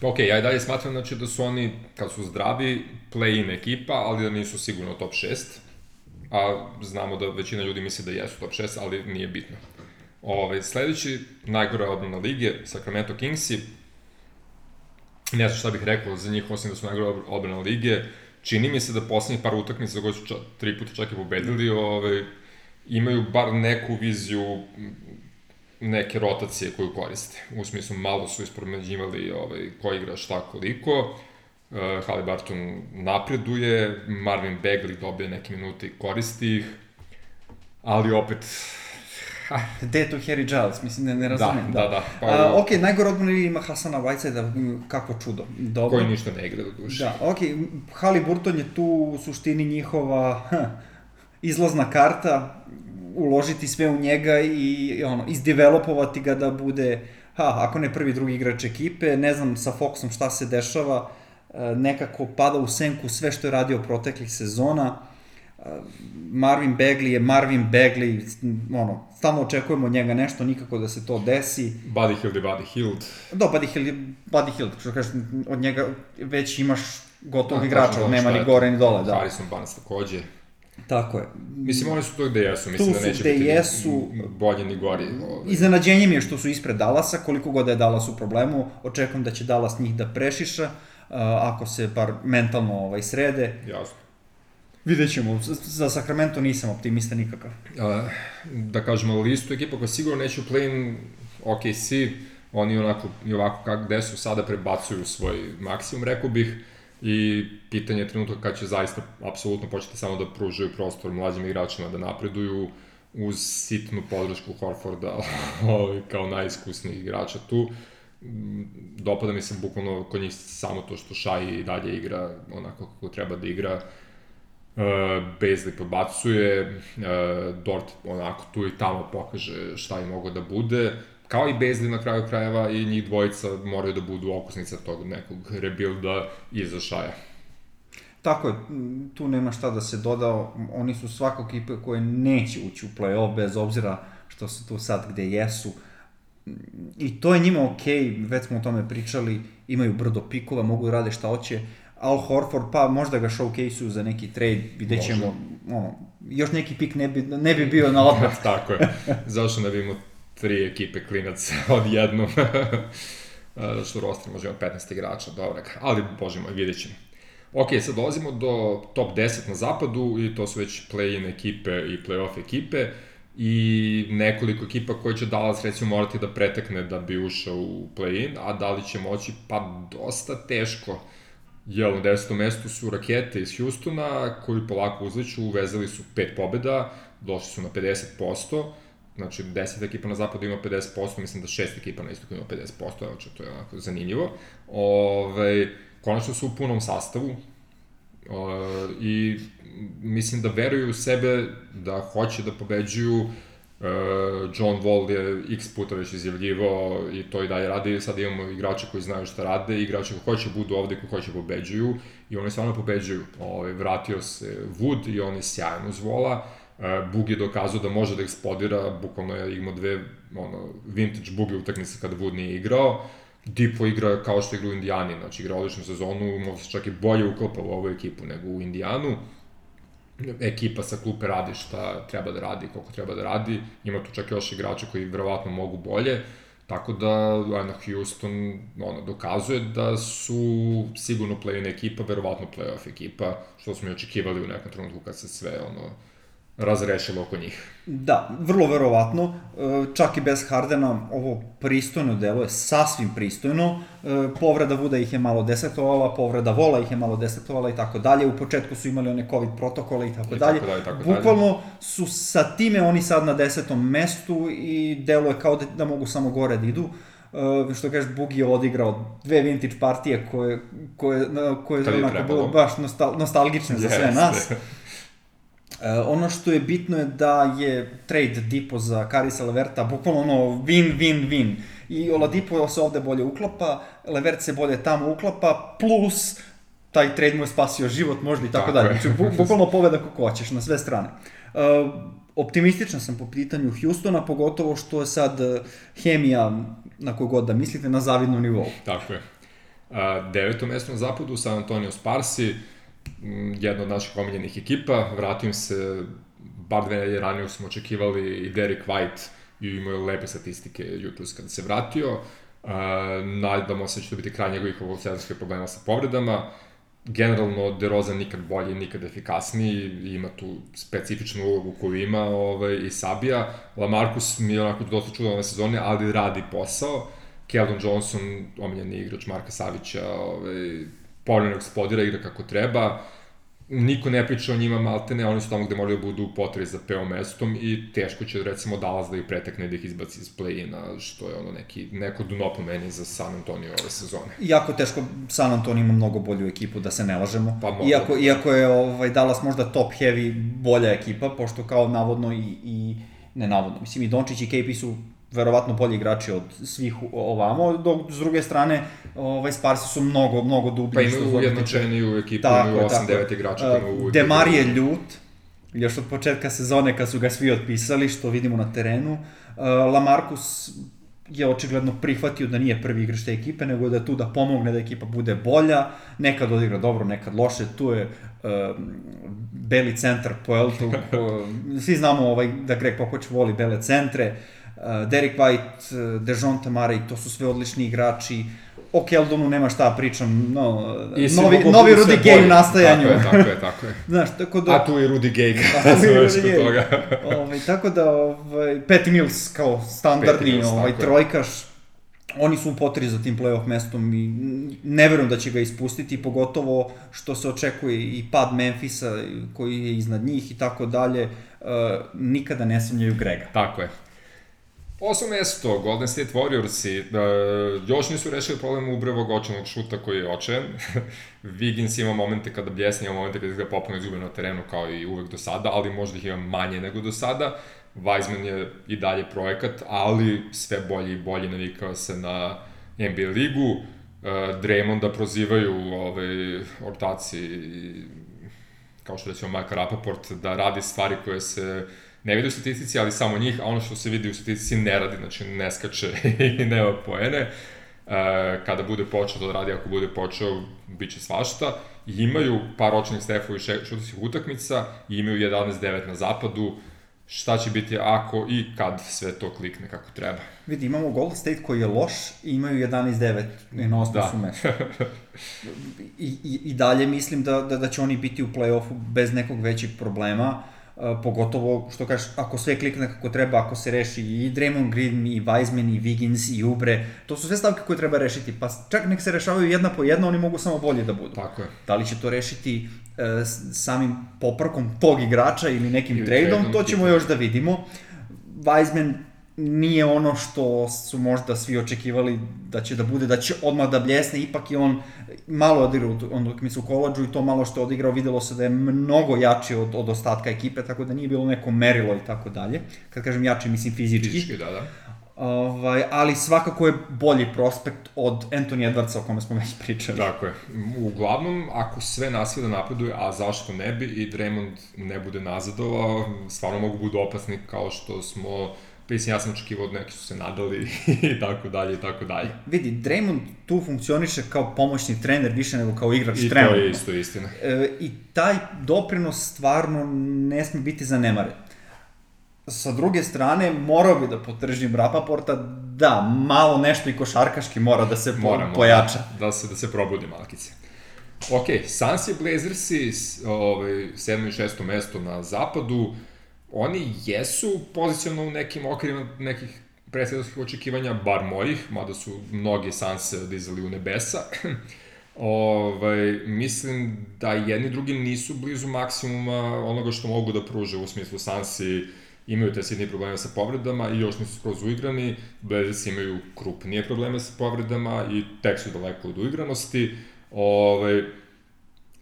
Pa okay, ja i dalje smatram znači, da su oni, kad su zdravi, play-in ekipa, ali da nisu sigurno top 6. A znamo da većina ljudi misli da jesu top 6, ali nije bitno. Ove, sledeći, najgora odbrana lige, Sacramento Kingsi. Ne znam šta bih rekao za njih, osim da su najgora odbrana lige. Čini mi se da poslednjih par utakmica, koji su ča, tri puta čak i pobedili, ove, imaju bar neku viziju neke rotacije koju koriste. U smislu, malo su ispromenđivali ovaj, ko igra šta koliko. Uh, Halibarton napreduje, Marvin Bagley dobije neke minute i koristi ih, ali opet... Gde je tu Harry Giles? Mislim da ne razumem. Da, da, da. Pa, A, ok, najgore odbrana ima Hasana da kako čudo. Dobro. Koji ništa ne igra do duše. Da, ok, Haliburton je tu u suštini njihova izlazna karta, uložiti sve u njega i ono, izdevelopovati ga da bude, ha, ako ne prvi, drugi igrač ekipe, ne znam sa Foxom šta se dešava, e, nekako pada u senku sve što je radio proteklih sezona, Marvin Bagley je Marvin Bagley, ono, stalno očekujemo od njega nešto, nikako da se to desi. Buddy Hield je Buddy Hield. Da, Buddy Hield je Buddy Hield, što kažeš, od njega već imaš gotovog igrača, nema ni gore ni dole, da. Harrison Barnes takođe. Tako je. Mislim, oni su to gde jesu, mislim tu da neće biti jesu, bolje ni gori. Ovaj. Iznenađenje mi je što su ispred Dallasa, koliko god da je Dallas u problemu, očekujem da će Dallas njih da prešiša, uh, ako se bar mentalno ovaj, srede. Jasno. Vidjet ćemo, za Sacramento nisam optimista nikakav. Uh, da kažemo, listu ekipa koja sigurno neće u play-in OKC, oni onako i ovako kako gde su sada prebacuju svoj maksimum, rekao bih i pitanje je trenutka kad će zaista apsolutno početi samo da pružaju prostor mlađim igračima da napreduju uz sitnu podršku Horforda ovaj, kao najiskusnijih igrača tu. Dopada mi se bukvalno kod njih samo to što Šaj i dalje igra onako kako treba da igra. Uh, Bezli podbacuje, uh, Dort onako tu i tamo pokaže šta je mogo da bude kao i Bezli na kraju krajeva i njih dvojica moraju da budu okusnica tog nekog rebuilda iza Šaja. Tako je, tu nema šta da se doda, oni su svakog ekipe koje neće ući u play-off bez obzira što su tu sad gde jesu. I to je njima okej, okay, već smo o tome pričali, imaju brdo pikova, mogu da rade šta hoće. Al Horford, pa možda ga showcase-uju za neki trade, vidjet ćemo, ono, još neki pik ne bi, ne bi bio na odmet. Tako je, zašto ne bi imao tri ekipe klinaca odjednom. što roster može imati 15 igrača, dobro, ali bože moj, vidjet ćemo. Ok, sad dolazimo do top 10 na zapadu i to su već play-in ekipe i play-off ekipe i nekoliko ekipa koje će Dallas recimo morati da pretekne da bi ušao u play-in, a da li će moći? Pa dosta teško. Jel, na 10. mestu su rakete iz Houstona koji polako uzliču, uvezali su pet pobeda, došli su na 50%, znači 10 ekipa na zapadu ima 50%, mislim da 6 ekipa na istoku ima 50%, znači to je onako zanimljivo. Ove, konačno su u punom sastavu o, i mislim da veruju u sebe, da hoće da pobeđuju, John Wall je x puta već izjavljivao i to i dalje radi, sad imamo igrače koji znaju šta rade, igrače koji hoće budu ovde, koji hoće pobeđuju i oni stvarno pobeđuju. Ove, vratio se Wood i on je sjajan uz Vola, Uh, Bug je dokazao da može da eksplodira, bukvalno je imao dve ono, vintage Bugi utakmice kada Wood nije igrao. Dipo igra kao što igra u Indijani, znači igra odličnu sezonu, mogu se čak i bolje uklapa u ovu ekipu nego u Indijanu. Ekipa sa klupe radi šta treba da radi, koliko treba da radi. Ima tu čak još igrača koji verovatno mogu bolje. Tako da, ono, Houston ono, dokazuje da su sigurno play-in ekipa, verovatno play-off ekipa, što smo i očekivali u nekom trenutku kad se sve ono, razrešilo oko njih. Da, vrlo verovatno, e, čak i bez Hardena ovo pristojno deluje, sasvim pristojno, e, povreda Vuda ih je malo desetovala, povreda Vola ih je malo desetovala i tako dalje, u početku su imali one COVID protokole i tako dalje, bukvalno su sa time oni sad na desetom mestu i deluje kao da, da mogu samo gore da idu, Uh, što kažeš, Bugi je odigrao dve vintage partije koje, koje, koje je onako bile baš nostal, nostalgične za sve nas. E, ono što je bitno je da je trade Dipo za Karisa Leverta bukvalno ono win, win, win. I Oladipo se ovde bolje uklapa, Levert se bolje tamo uklapa, plus taj trade mu je spasio život možda i tako, Tako dalje. je. Znači, bu, bukvalno pobeda kako hoćeš, na sve strane. Uh, optimističan sam po pitanju Houstona, pogotovo što je sad eh, hemija, na koju god da mislite, na zavidnom nivou. Tako je. A, deveto mesto na zapadu, San Antonio Sparsi, m, jedna od naših omiljenih ekipa, vratio im se, bar dve nedelje ranije smo očekivali i Derek White i imao lepe statistike jutros kada se vratio. A, nadamo se da će to biti kraj njegovih ovog problema sa povredama. Generalno, DeRozan nikad bolji, nikad efikasniji, ima tu specifičnu ulogu koju ima ovaj, i Sabija. Lamarcus mi je onako dosta čudan ove sezone, ali radi posao. Keldon Johnson, omiljeni igrač Marka Savića, ovaj, povremeno eksplodira, igra kako treba. Niko ne priča o njima maltene, oni su tamo gde moraju da budu u potrebi za PO mestom i teško će recimo Dallas da ih pretekne da ih izbaci iz play-ina, što je ono neki, neko dno po meni za San Antonio ove sezone. Jako teško, San Antonio ima mnogo bolju ekipu, da se ne lažemo. Pa mogu. iako, iako je ovaj, Dallas možda top heavy bolja ekipa, pošto kao navodno i, i ne navodno, mislim i Dončić i KP su verovatno bolji igrači od svih ovamo, dok s druge strane ovaj Sparsi su mnogo, mnogo dublji. Pa imaju ujednačeniju ekipu, Tako imaju je, tako 8-9 je. igrača koji mogu Uh, uvijek... Demar je ljut, još od početka sezone kad su ga svi otpisali, što vidimo na terenu. Uh, Lamarcus je očigledno prihvatio da nije prvi igrač te ekipe, nego da je tu da pomogne da ekipa bude bolja, nekad odigra dobro, nekad loše, tu je uh, beli centar po Eltu, ko, svi znamo ovaj, da Greg Popović voli bele centre, uh, Derek White, uh, Dejonte Murray, to su sve odlični igrači, o Keldonu nema šta pričam, no, I novi, novi Rudy Gay u nastajanju. Tako je, tako je, tako je. Znaš, tako da... A tu je Rudy Gay, kada je već kod toga. ovaj, tako da, ovaj, Pat Mills kao standardni Mills, ovaj, trojkaš, oni su u potri za tim playoff mestom i ne verujem da će ga ispustiti, pogotovo što se očekuje i pad Memfisa koji je iznad njih i tako dalje, uh, nikada ne sumnjaju Grega. Tako je. Osmo mesto, Golden State Warriorsi, uh, još nisu rešili problem ubrevog očenog šuta koji je očajan. Wiggins ima momente kada bljesne, ima momente kada ga popuno izgube na terenu kao i uvek do sada, ali možda ih ima manje nego do sada. Weizman je i dalje projekat, ali sve bolji i bolji navikao se na NBA ligu. Uh, Draymonda prozivaju ovaj, ortaci kao što recimo Marka Rapaport, da radi stvari koje se ne vidi u statistici, ali samo njih, a ono što se vidi u statistici ne radi, znači ne skače i nema poene. E, kada bude počeo da radi, ako bude počeo, bit će svašta. I imaju par očnih stefovi šutarskih utakmica, i imaju 11-9 na zapadu, šta će biti ako i kad sve to klikne kako treba. Vidi, imamo Golden State koji je loš i imaju 11-9 i na osnovu Da. su mesto. I, i, I dalje mislim da, da, da će oni biti u play-offu bez nekog većeg problema, uh, pogotovo što kažeš, ako sve klikne kako treba, ako se reši i Draymond Green, i Wiseman, i Wiggins, i Ubre, to su sve stavke koje treba rešiti, pa čak nek se rešavaju jedna po jedna, oni mogu samo bolje da budu. Tako je. Da li će to rešiti s- samim popravkom tog igrača ili nekim tradeom, to ćemo još da vidimo. Weizman nije ono što su možda svi očekivali da će da bude, da će odmah da bljesne, ipak je on malo odigrao on dok mi se u koladžu i to malo što je odigrao videlo se da je mnogo jači od, od ostatka ekipe, tako da nije bilo neko merilo i tako dalje. Kad kažem jači, mislim fizički. Fizički, da, da. Ovaj, ali svakako je bolji prospekt od Anthony Edwardsa o kome smo već pričali. Tako je. Uglavnom, ako sve nasilje napreduje, a zašto ne bi, i Draymond ne bude nazadovao, stvarno mogu budu opasni kao što smo Mislim, ja sam očekivao, neki su se nadali i tako dalje i tako dalje. Vidi, Draymond tu funkcioniše kao pomoćni trener više nego kao igrač I to trenutno. je isto istina. E, I taj doprinos stvarno ne sme biti zanemaren. Sa druge strane, morao bi da potržim Rapaporta da, malo nešto i košarkaški mora da se po, Mora, mora. pojača. Da se, da se probudi malkice. Ok, Suns i Blazersi, ovaj, sedmo i šesto mesto na zapadu, oni jesu pozicionalno u nekim okvirima nekih predsjedovskih očekivanja, bar mojih, mada su mnogi Sanse dizali u nebesa. ovaj, mislim da jedni drugi nisu blizu maksimuma onoga što mogu da pruže u smislu Sansi imaju te sitni probleme sa povredama i još nisu skroz uigrani, Blazers imaju krupnije probleme sa povredama i tek su daleko od uigranosti. Ovaj,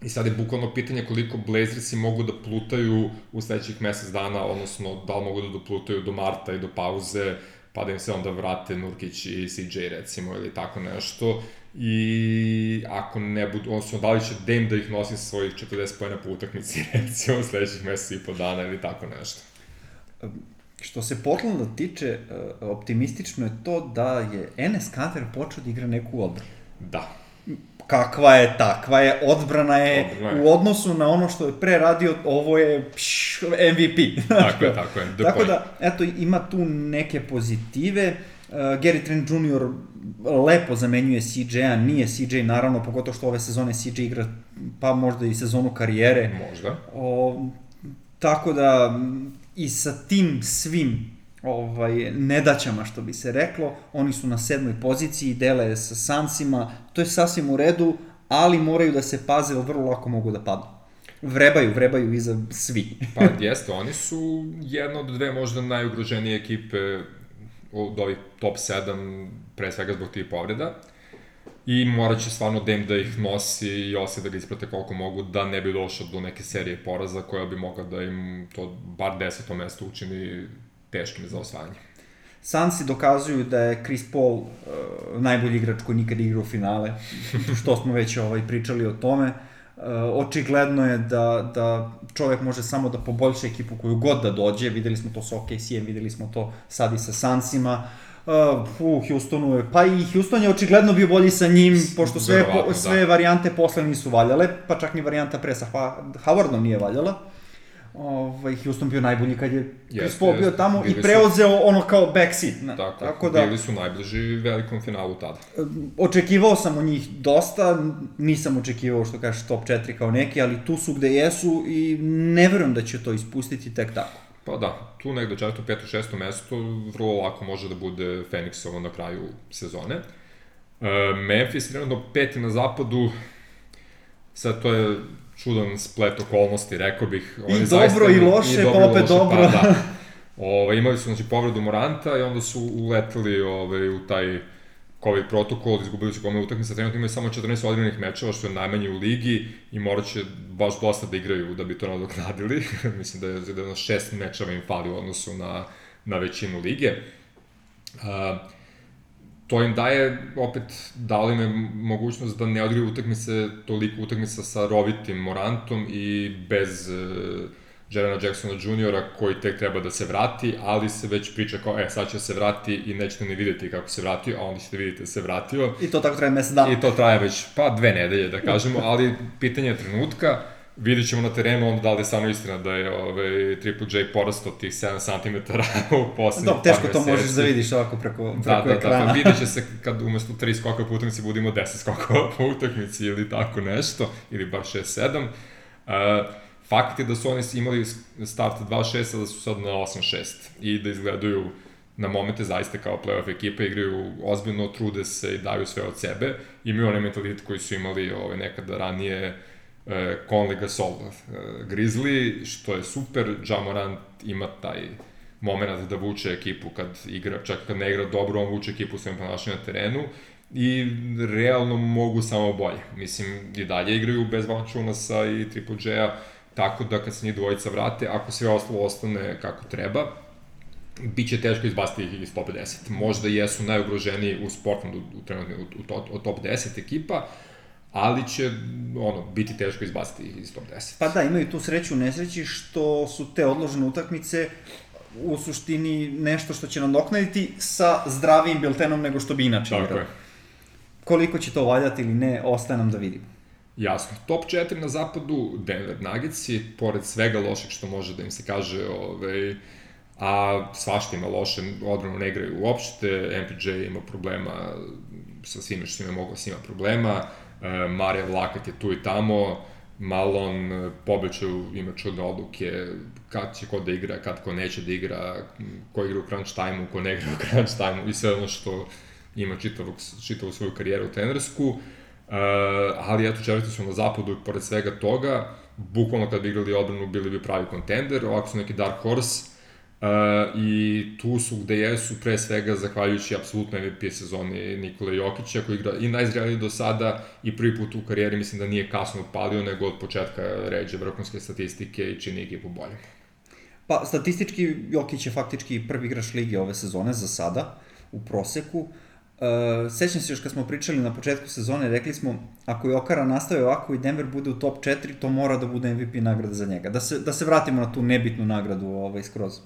I sad je bukvalno pitanje koliko Blazersi mogu da plutaju u sledećih mesec dana, odnosno da li mogu da doplutaju do marta i do pauze, pa da im se onda vrate Nurkić i CJ recimo ili tako nešto. I ako ne budu, odnosno da li će Dame da ih nosi sa svojih 40 pojena po utakmici recimo u sledećih mesec i po dana ili tako nešto. Što se Portlanda tiče, e, optimistično je to da je Enes Kanter počeo da igra neku odbranu. Da. Kakva je, takva je, odbrana je, Odbrana je. u odnosu na ono što je pre radio, ovo je pš, MVP. Tako je, tako je. The Tako point. da, eto, ima tu neke pozitive. Uh, Gary Trent Jr. lepo zamenjuje CJ-a, nije CJ naravno, pogotovo što ove sezone CJ igra pa možda i sezonu karijere. Možda. O, tako da i sa tim svim ovaj, nedaćama, što bi se reklo, oni su na sedmoj poziciji, dele sa Sansima, to je sasvim u redu, ali moraju da se paze, vrlo lako mogu da padnu. Vrebaju, vrebaju iza svi. Pa jeste, oni su jedna od dve možda najugroženije ekipe od ovih top 7, pre svega zbog tih povreda. I morat će stvarno Dem da ih nosi i Osi da ga isprate koliko mogu, da ne bi došao do neke serije poraza koja bi mogla da im to bar deseto mesto učini teškim za osvajanje. Sansi dokazuju da je Chris Paul uh, najbolji igrač koji nikad igra u finale, što smo već ovaj, pričali o tome. Uh, očigledno je da, da čovek može samo da poboljša ekipu koju god da dođe, videli smo to sa OKC-em, videli smo to sad i sa Sansima. Uh, u Houstonu je, pa i Houston je očigledno bio bolji sa njim, pošto sve, Verovatno, po, da. sve varijante posle nisu valjale, pa čak ni varijanta pre sa Howardom nije valjala. Ovaj, Houston bio najbolji kad je Chris Paul bio tamo i su- preuzeo ono kao backseat. Na, Tako, tako da, bili su najbliži velikom finalu tada. očekivao sam od njih dosta, nisam očekivao što kažeš top 4 kao neki, ali tu su gde jesu i ne verujem da će to ispustiti tek tako. Pa da, tu negde četvrto, peto, šesto mesto vrlo lako može da bude Phoenixovo na kraju sezone. E, Memphis trenutno peti na zapadu, sad to je čudan splet okolnosti, rekao bih. I Oni dobro i loše, dobro pa i opet loše, dobro. Pa, da. Ove, imali su znači, povredu Moranta i onda su uleteli ove, u taj COVID protokol, izgubili su kome utakmica, trenutno imaju samo 14 odigranih mečeva, što je najmanje u ligi i morat će baš dosta da igraju da bi to nadoknadili. Mislim da je da je jedno šest mečeva im fali u odnosu na, na većinu lige. Uh, to im daje, opet, dalo im je mogućnost da ne odigraju utakmice, toliko utakmica sa rovitim Morantom i bez uh, Jerena Jacksona Jr. koji tek treba da se vrati, ali se već priča kao, e, sad će se vrati i nećete ni videti kako se vratio, a onda ćete vidjeti da se vratio. I to tako traje mesec dana. I to traje već, pa, dve nedelje, da kažemo, ali pitanje je trenutka, vidit ćemo na terenu onda da li je stvarno istina da je ovaj, Triple J porastao tih 7 cm u poslednjih Dok, teško to možeš da vidiš ovako preko, preko Da, da, da, ekrana. pa vidit će se kad umesto 3 skoka po utakmici budemo 10 skokova po utakmici ili tako nešto, ili bar 6-7. Uh, fakt je da su oni imali start 2-6, a da su sad na 8-6 i da izgledaju na momente zaista kao playoff ekipa, igraju ozbiljno, trude se i daju sve od sebe. Imaju onaj mentalitet koji su imali ove, nekada ranije e, Conley Gasol e, Grizzly, što je super, Jamorant ima taj moment da vuče ekipu kad igra, čak kad ne igra dobro, on vuče ekipu svojim ponašanjem na terenu i realno mogu samo bolje. Mislim, i dalje igraju bez Valanciunasa i Triple J-a, tako da kad se njih dvojica vrate, ako sve ostalo ostane kako treba, biće teško izbaciti ih iz top 10. Možda jesu najugroženiji u Sportlandu u, u, u, u top 10 ekipa, ali će ono, biti teško izbaciti iz top 10. Pa da, imaju tu sreću u nesreći što su te odložene utakmice u suštini nešto što će nadoknaditi sa zdravijim biltenom nego što bi inače Tako igrao. je. Koliko će to valjati ili ne, ostaje nam da vidimo. Jasno. Top 4 na zapadu, Denver Nuggets i pored svega lošeg što može da im se kaže, ovaj, a svašta ima loše, odbranu ne igraju uopšte, MPJ ima problema sa svime što ima mogo, ima problema, e, Marija Vlakat je tu i tamo, Malon e, pobećaju, ima čudne odluke, kad će ko da igra, kad ko neće da igra, ko igra u crunch time-u, ko ne igra u crunch time-u i sve ono što ima čitavu, čitavu svoju karijeru trenersku. Uh, ali eto, čeriti su na zapadu i pored svega toga, bukvalno kad bi igrali odbranu bili bi pravi kontender, ovako su neki dark horse, I tu su gde jesu, pre svega, zahvaljujući apsolutno MVP sezoni Nikola Jokića, koji igra i najzreliji do sada i prvi put u karijeri mislim da nije kasno upalio, nego od početka ređe vrhunske statistike i čini ekipu bolje. Pa, statistički Jokić je faktički prvi igrač lige ove sezone za sada, u proseku. Uh, sećam se još kad smo pričali na početku sezone, rekli smo, ako je Okara nastave ovako i Denver bude u top 4, to mora da bude MVP nagrada za njega. Da se, da se vratimo na tu nebitnu nagradu ovaj, skroz.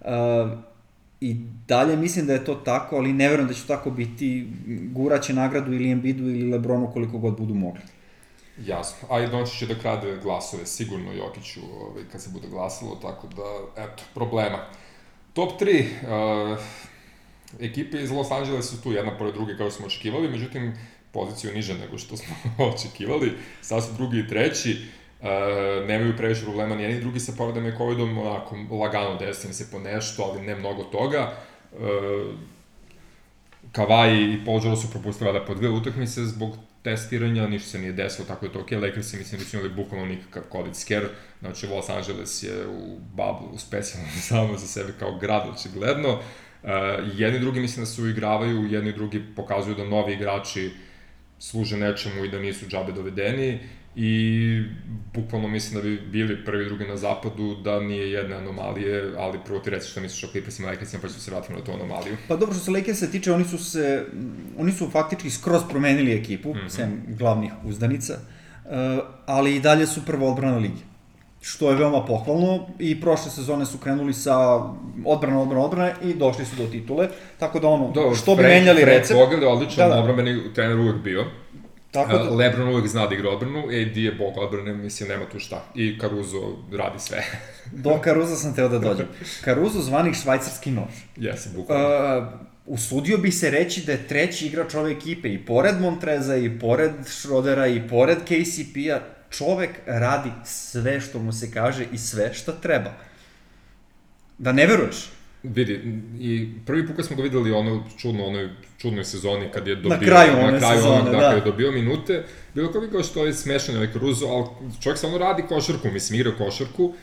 Uh, I dalje mislim da je to tako, ali ne verujem da će tako biti. Guraće nagradu ili Embiidu ili Lebronu koliko god budu mogli. Jasno, a i Dončić će da krade glasove, sigurno Jokiću ovaj, kad se bude glasalo, tako da, eto, problema. Top 3, uh, ekipe iz Los Angeles su tu jedna pored druge kao smo očekivali, međutim, poziciju niže nego što smo očekivali, sad su drugi i treći, uh, nemaju previše problema ni jedni drugi sa povredama i covidom, onako lagano desi se po nešto, ali ne mnogo toga. Uh, Kavaj i Paul George su propustili da po dve utakmice zbog testiranja, ništa se nije desilo, tako je to ok. Lakersi mislim da su imali bukvalno nikakav COVID scare, znači Los Angeles je u bubble, specijalno samo za sebe kao grad, očigledno. Uh, jedni drugi mislim da se uigravaju, jedni drugi pokazuju da novi igrači služe nečemu i da nisu džabe dovedeni i bukvalno mislim da bi bili prvi drugi na zapadu, da nije jedne anomalije, ali prvo ti reci što misliš o Clippersima i Lakersima, pa ću se vratiti na tu anomaliju. Pa dobro, što se Lakersa tiče, oni su se, oni su faktički skroz promenili ekipu, mm -hmm. sem glavnih uzdanica, uh, ali i dalje su prva odbrana ligi što je veoma pohvalno i prošle sezone su krenuli sa odbrana, odbrana, odbrana i došli su do titule, tako da ono, do, što bi menjali recept... Fred Vogel je odličan, da, da. odbranbeni trener uvek bio. Tako da... Lebron uvek zna da igra odbranu, AD je bog odbrane, mislim, nema tu šta. I Caruso radi sve. Do Caruso sam teo da dođem. Caruso zvani švajcarski nož. Jesi, bukvalno. Uh, usudio bi se reći da je treći igrač ove ekipe i pored Montreza i pored Schrodera i pored KCP-a čovek radi sve što mu se kaže i sve što treba. Da ne veruješ? Vidi, i prvi put kad smo ga videli ono čudno, onoj čudnoj sezoni kad je dobio, na kraju, na kraju sezone, onog, da, da. je dobio minute, bilo kao bi kao što je smešan ovaj Caruso, ali čovjek samo radi košarku, mislim, igra košarku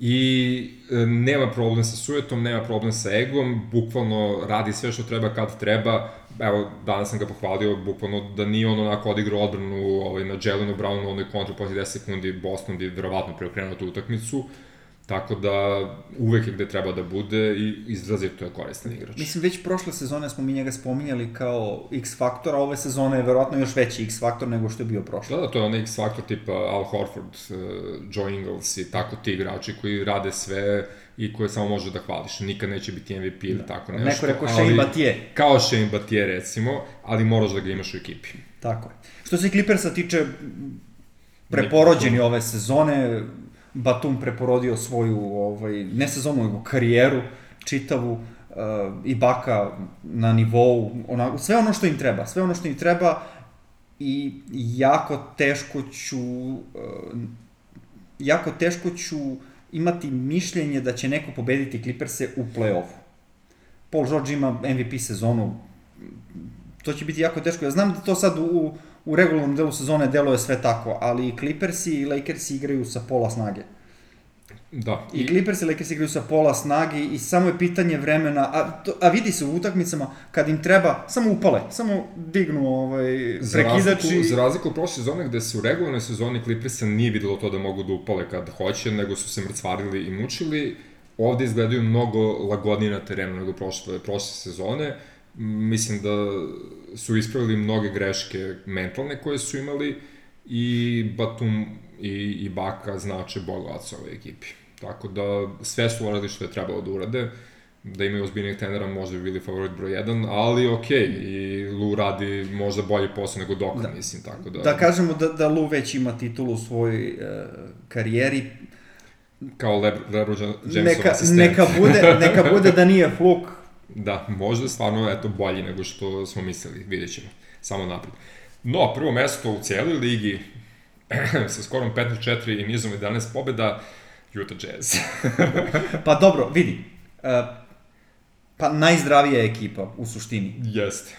i e, nema problem sa sujetom, nema problem sa egom, bukvalno radi sve što treba kad treba, evo, danas sam ga pohvalio, bukvalno da nije on onako odigrao odbranu ovaj, na Jelenu Brownu, onoj kontru posle 10 sekundi Boston bi verovatno preokrenuo tu utakmicu, Tako da uvek je gde treba da bude i izrazito je koristan igrač. Mislim, već prošle sezone smo mi njega spominjali kao X faktor, a ove sezone je verovatno još veći X faktor nego što je bio prošle. Da, da, to je onaj X faktor tipa Al Horford, uh, Joe Ingles i tako ti igrači koji rade sve i koje samo može da hvališ. Nikad neće biti MVP ili da. tako nešto. Neko rekao Shane Batije. Kao Shane Batije recimo, ali moraš da ga imaš u ekipi. Tako je. Što se Clippersa tiče, preporođeni ove sezone, Batum preporodio svoju, ovaj, ne sezonu, nego karijeru čitavu, uh, i Baka na nivou, ona, sve ono što im treba, sve ono što im treba i jako teško ću, uh, jako teško ću imati mišljenje da će neko pobediti Clippers-e u play-offu. Paul George ima MVP sezonu, to će biti jako teško. Ja znam da to sad u, u regularnom delu sezone deluje sve tako, ali i Clippersi i Lakersi igraju sa pola snage. Da. I, I Clippers i Lakers igraju sa pola snage i samo je pitanje vremena, a, to, a vidi se u utakmicama kad im treba, samo upale, samo dignu ovaj, prekidači. Za razliku, za razliku od prošle sezone gde se u regularnoj sezoni Clippersa nije videlo to da mogu da upale kad hoće, nego su se mrcvarili i mučili, ovde izgledaju mnogo lagodnije na terenu nego prošle, prošle sezone. Mislim da su ispravili mnoge greške mentalne koje su imali i Batum i, i Baka znače bogovac ove ekipi. Tako da sve su uradili što je trebalo da urade da imaju ozbiljnijeg trenera možda bi bili favorit broj 1, ali okay, i Lu radi možda bolji posao nego Doka, da. mislim, tako da... Da kažemo da, da Lu već ima titulu u svojoj uh, karijeri, Kao Lebron Jamesov Neka, asistent. neka, bude, neka bude da nije fluk. Da, možda stvarno eto, bolji nego što smo mislili, vidjet ćemo. Samo napred. No, prvo mesto u cijeloj ligi sa skorom 15-4 i nizom 11 pobjeda, Utah Jazz. Pa dobro, vidi. e, pa najzdravija je ekipa u suštini, Jeste.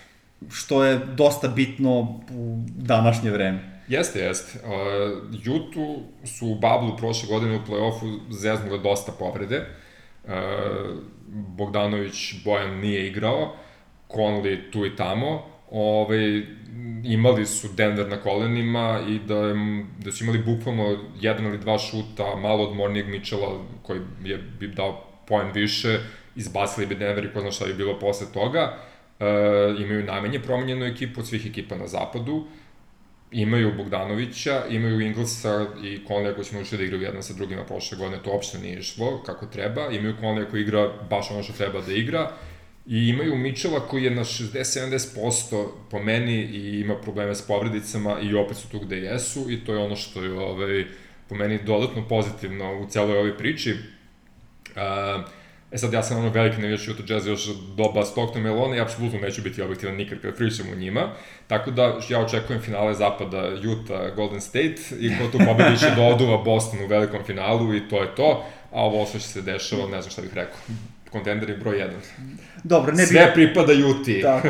što je dosta bitno u današnje vreme. Jeste, jeste. Uh, Jutu su u Bablu prošle godine u play-offu zeznule dosta povrede. Uh, Bogdanović Bojan nije igrao, Conley tu i tamo. Ove, imali su Denver na kolenima i da, da su imali bukvalno jedan ili dva šuta malo odmornijeg Mitchella koji je bi dao poen više, izbacili bi Denver i ko zna šta bi bilo posle toga. Uh, imaju najmanje promenjenu ekipu od svih ekipa na zapadu imaju Bogdanovića, imaju Inglesa i Conleya koji smo učili da igraju jedan sa drugima prošle godine, to uopšte nije išlo kako treba, imaju Conleya koji igra baš ono što treba da igra, i imaju Mitchella koji je na 60-70% po meni i ima probleme s povredicama i opet su tu gde jesu i to je ono što je ovaj, po meni dodatno pozitivno u celoj ovoj priči. Uh, E sad, ja sam ono veliki navijač Utah Jazz još doba Stockton Melona i apsolutno neću biti objektivan nikad kad pričam o njima. Tako da ja očekujem finale zapada Utah Golden State i ko tu pobedi će da oduva Boston u velikom finalu i to je to. A ovo sve što se dešava, ne znam šta bih rekao. Kontenderi broj 1. Dobro, ne bi... Sve pripada Juti. Tako.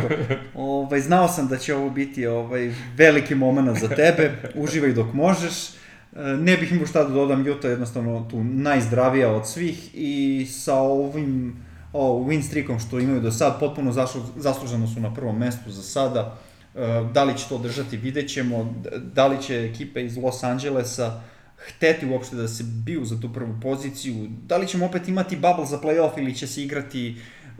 Ovaj, znao sam da će ovo biti ovaj, veliki moment za tebe. Uživaj dok možeš. E, Ne bih imao šta da dodam, Juta je jednostavno tu najzdravija od svih i sa ovim o, win streakom što imaju do sad, potpuno zaslu, zasluženo su na prvom mestu za sada. E, Da li će to držati, vidjet ćemo. Da li će ekipe iz Los Angelesa hteti uopšte da se biju za tu prvu poziciju, da li ćemo opet imati bubble za playoff ili će se igrati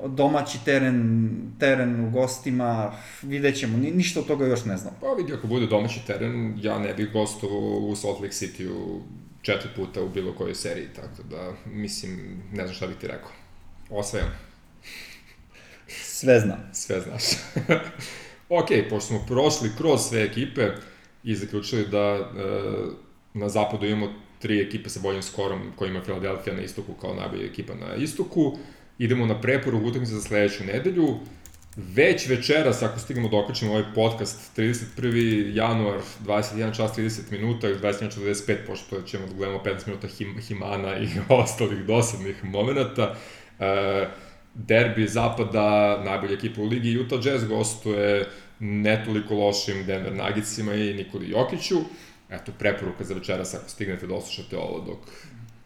domaći teren, teren u gostima, vidjet ćemo, Ni, ništa od toga još ne znam. Pa vidi, ako bude domaći teren, ja ne bih gostovao u Salt Lake City-u četiri puta u bilo kojoj seriji, tako da, mislim, ne znam šta bih ti rekao. Osvajam. Sve znam. Sve znaš. ok, pošto smo prošli kroz sve ekipe i zaključili da e, na zapadu imamo tri ekipe sa boljim skorom koji ima Philadelphia na istoku kao najbolja ekipa na istoku, idemo na preporu utakmice za sledeću nedelju. Već večeras, ako stignemo da okačimo ovaj podcast, 31. januar, 21 čas 30 minuta ili 21.45, pošto ćemo da gledamo 15 minuta him, Himana i ostalih dosadnih momenta. E, derbi zapada, najbolja ekipa u ligi, Utah Jazz gostuje ne toliko lošim Denver Nuggetsima i Nikoli Jokiću. Eto, preporuka za večeras ako stignete da oslušate ovo dok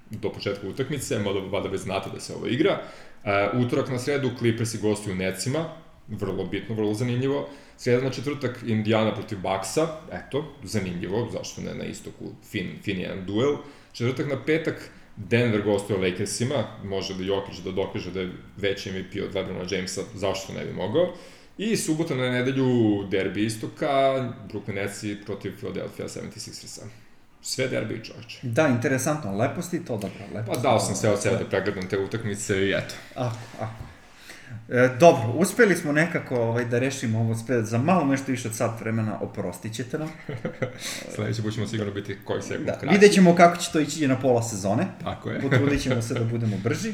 do početka utakmice, mada vada već znate da se ovo igra. E, utorak na sredu Clippersi gostuju Necima, vrlo bitno, vrlo zanimljivo. Sreda na četvrtak Indiana protiv Bucksa, eto, zanimljivo, zašto ne na istoku, fin, fin jedan duel. Četvrtak na petak Denver gostuje Lakersima, može da Jokić da dokaže da je veći MVP od Lebrona Jamesa, zašto ne bi mogao. I subota na nedelju derbi istoka, Brooklyn Netsi protiv Philadelphia 76ersa. Sve derbi čoveče. Da, interesantno, lepo si to dobro, lepo. Pa dao sam sve od sebe da pregledam te utakmice i eto. Ako, ako. E, dobro, uspeli smo nekako ovaj, da rešimo ovo spred za malo nešto više od sat vremena, oprostit ćete nam. Sledeći put ćemo sigurno biti koji sekund Da, kraći. vidjet ćemo kako će to ići na pola sezone. Tako je. Potrudit ćemo se da budemo brži.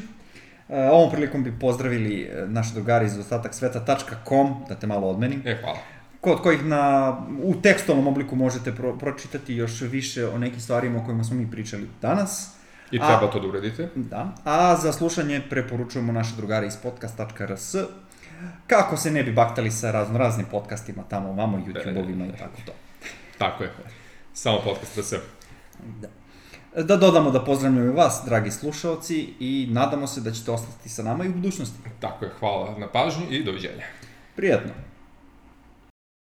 E, ovom prilikom bi pozdravili e, naše drugari iz ostatak sveta.com, da te malo odmenim, E, hvala. Kod kojih na, u tekstualnom obliku možete pro, pročitati još više o nekim stvarima o kojima smo mi pričali danas. I A- treba to da uradite. Da. A za slušanje preporučujemo naše drugare iz podcast.rs kako se ne bi baktali sa razno raznim podcastima tamo, vamo, YouTube-ovima i tako to. Tako je. Samo podcast da. Da. Da dodamo da pozdravljamo i vas, dragi slušaoci, i nadamo se da ćete ostati sa nama i u budućnosti. Tako je, hvala na pažnju i doviđenja. Prijetno.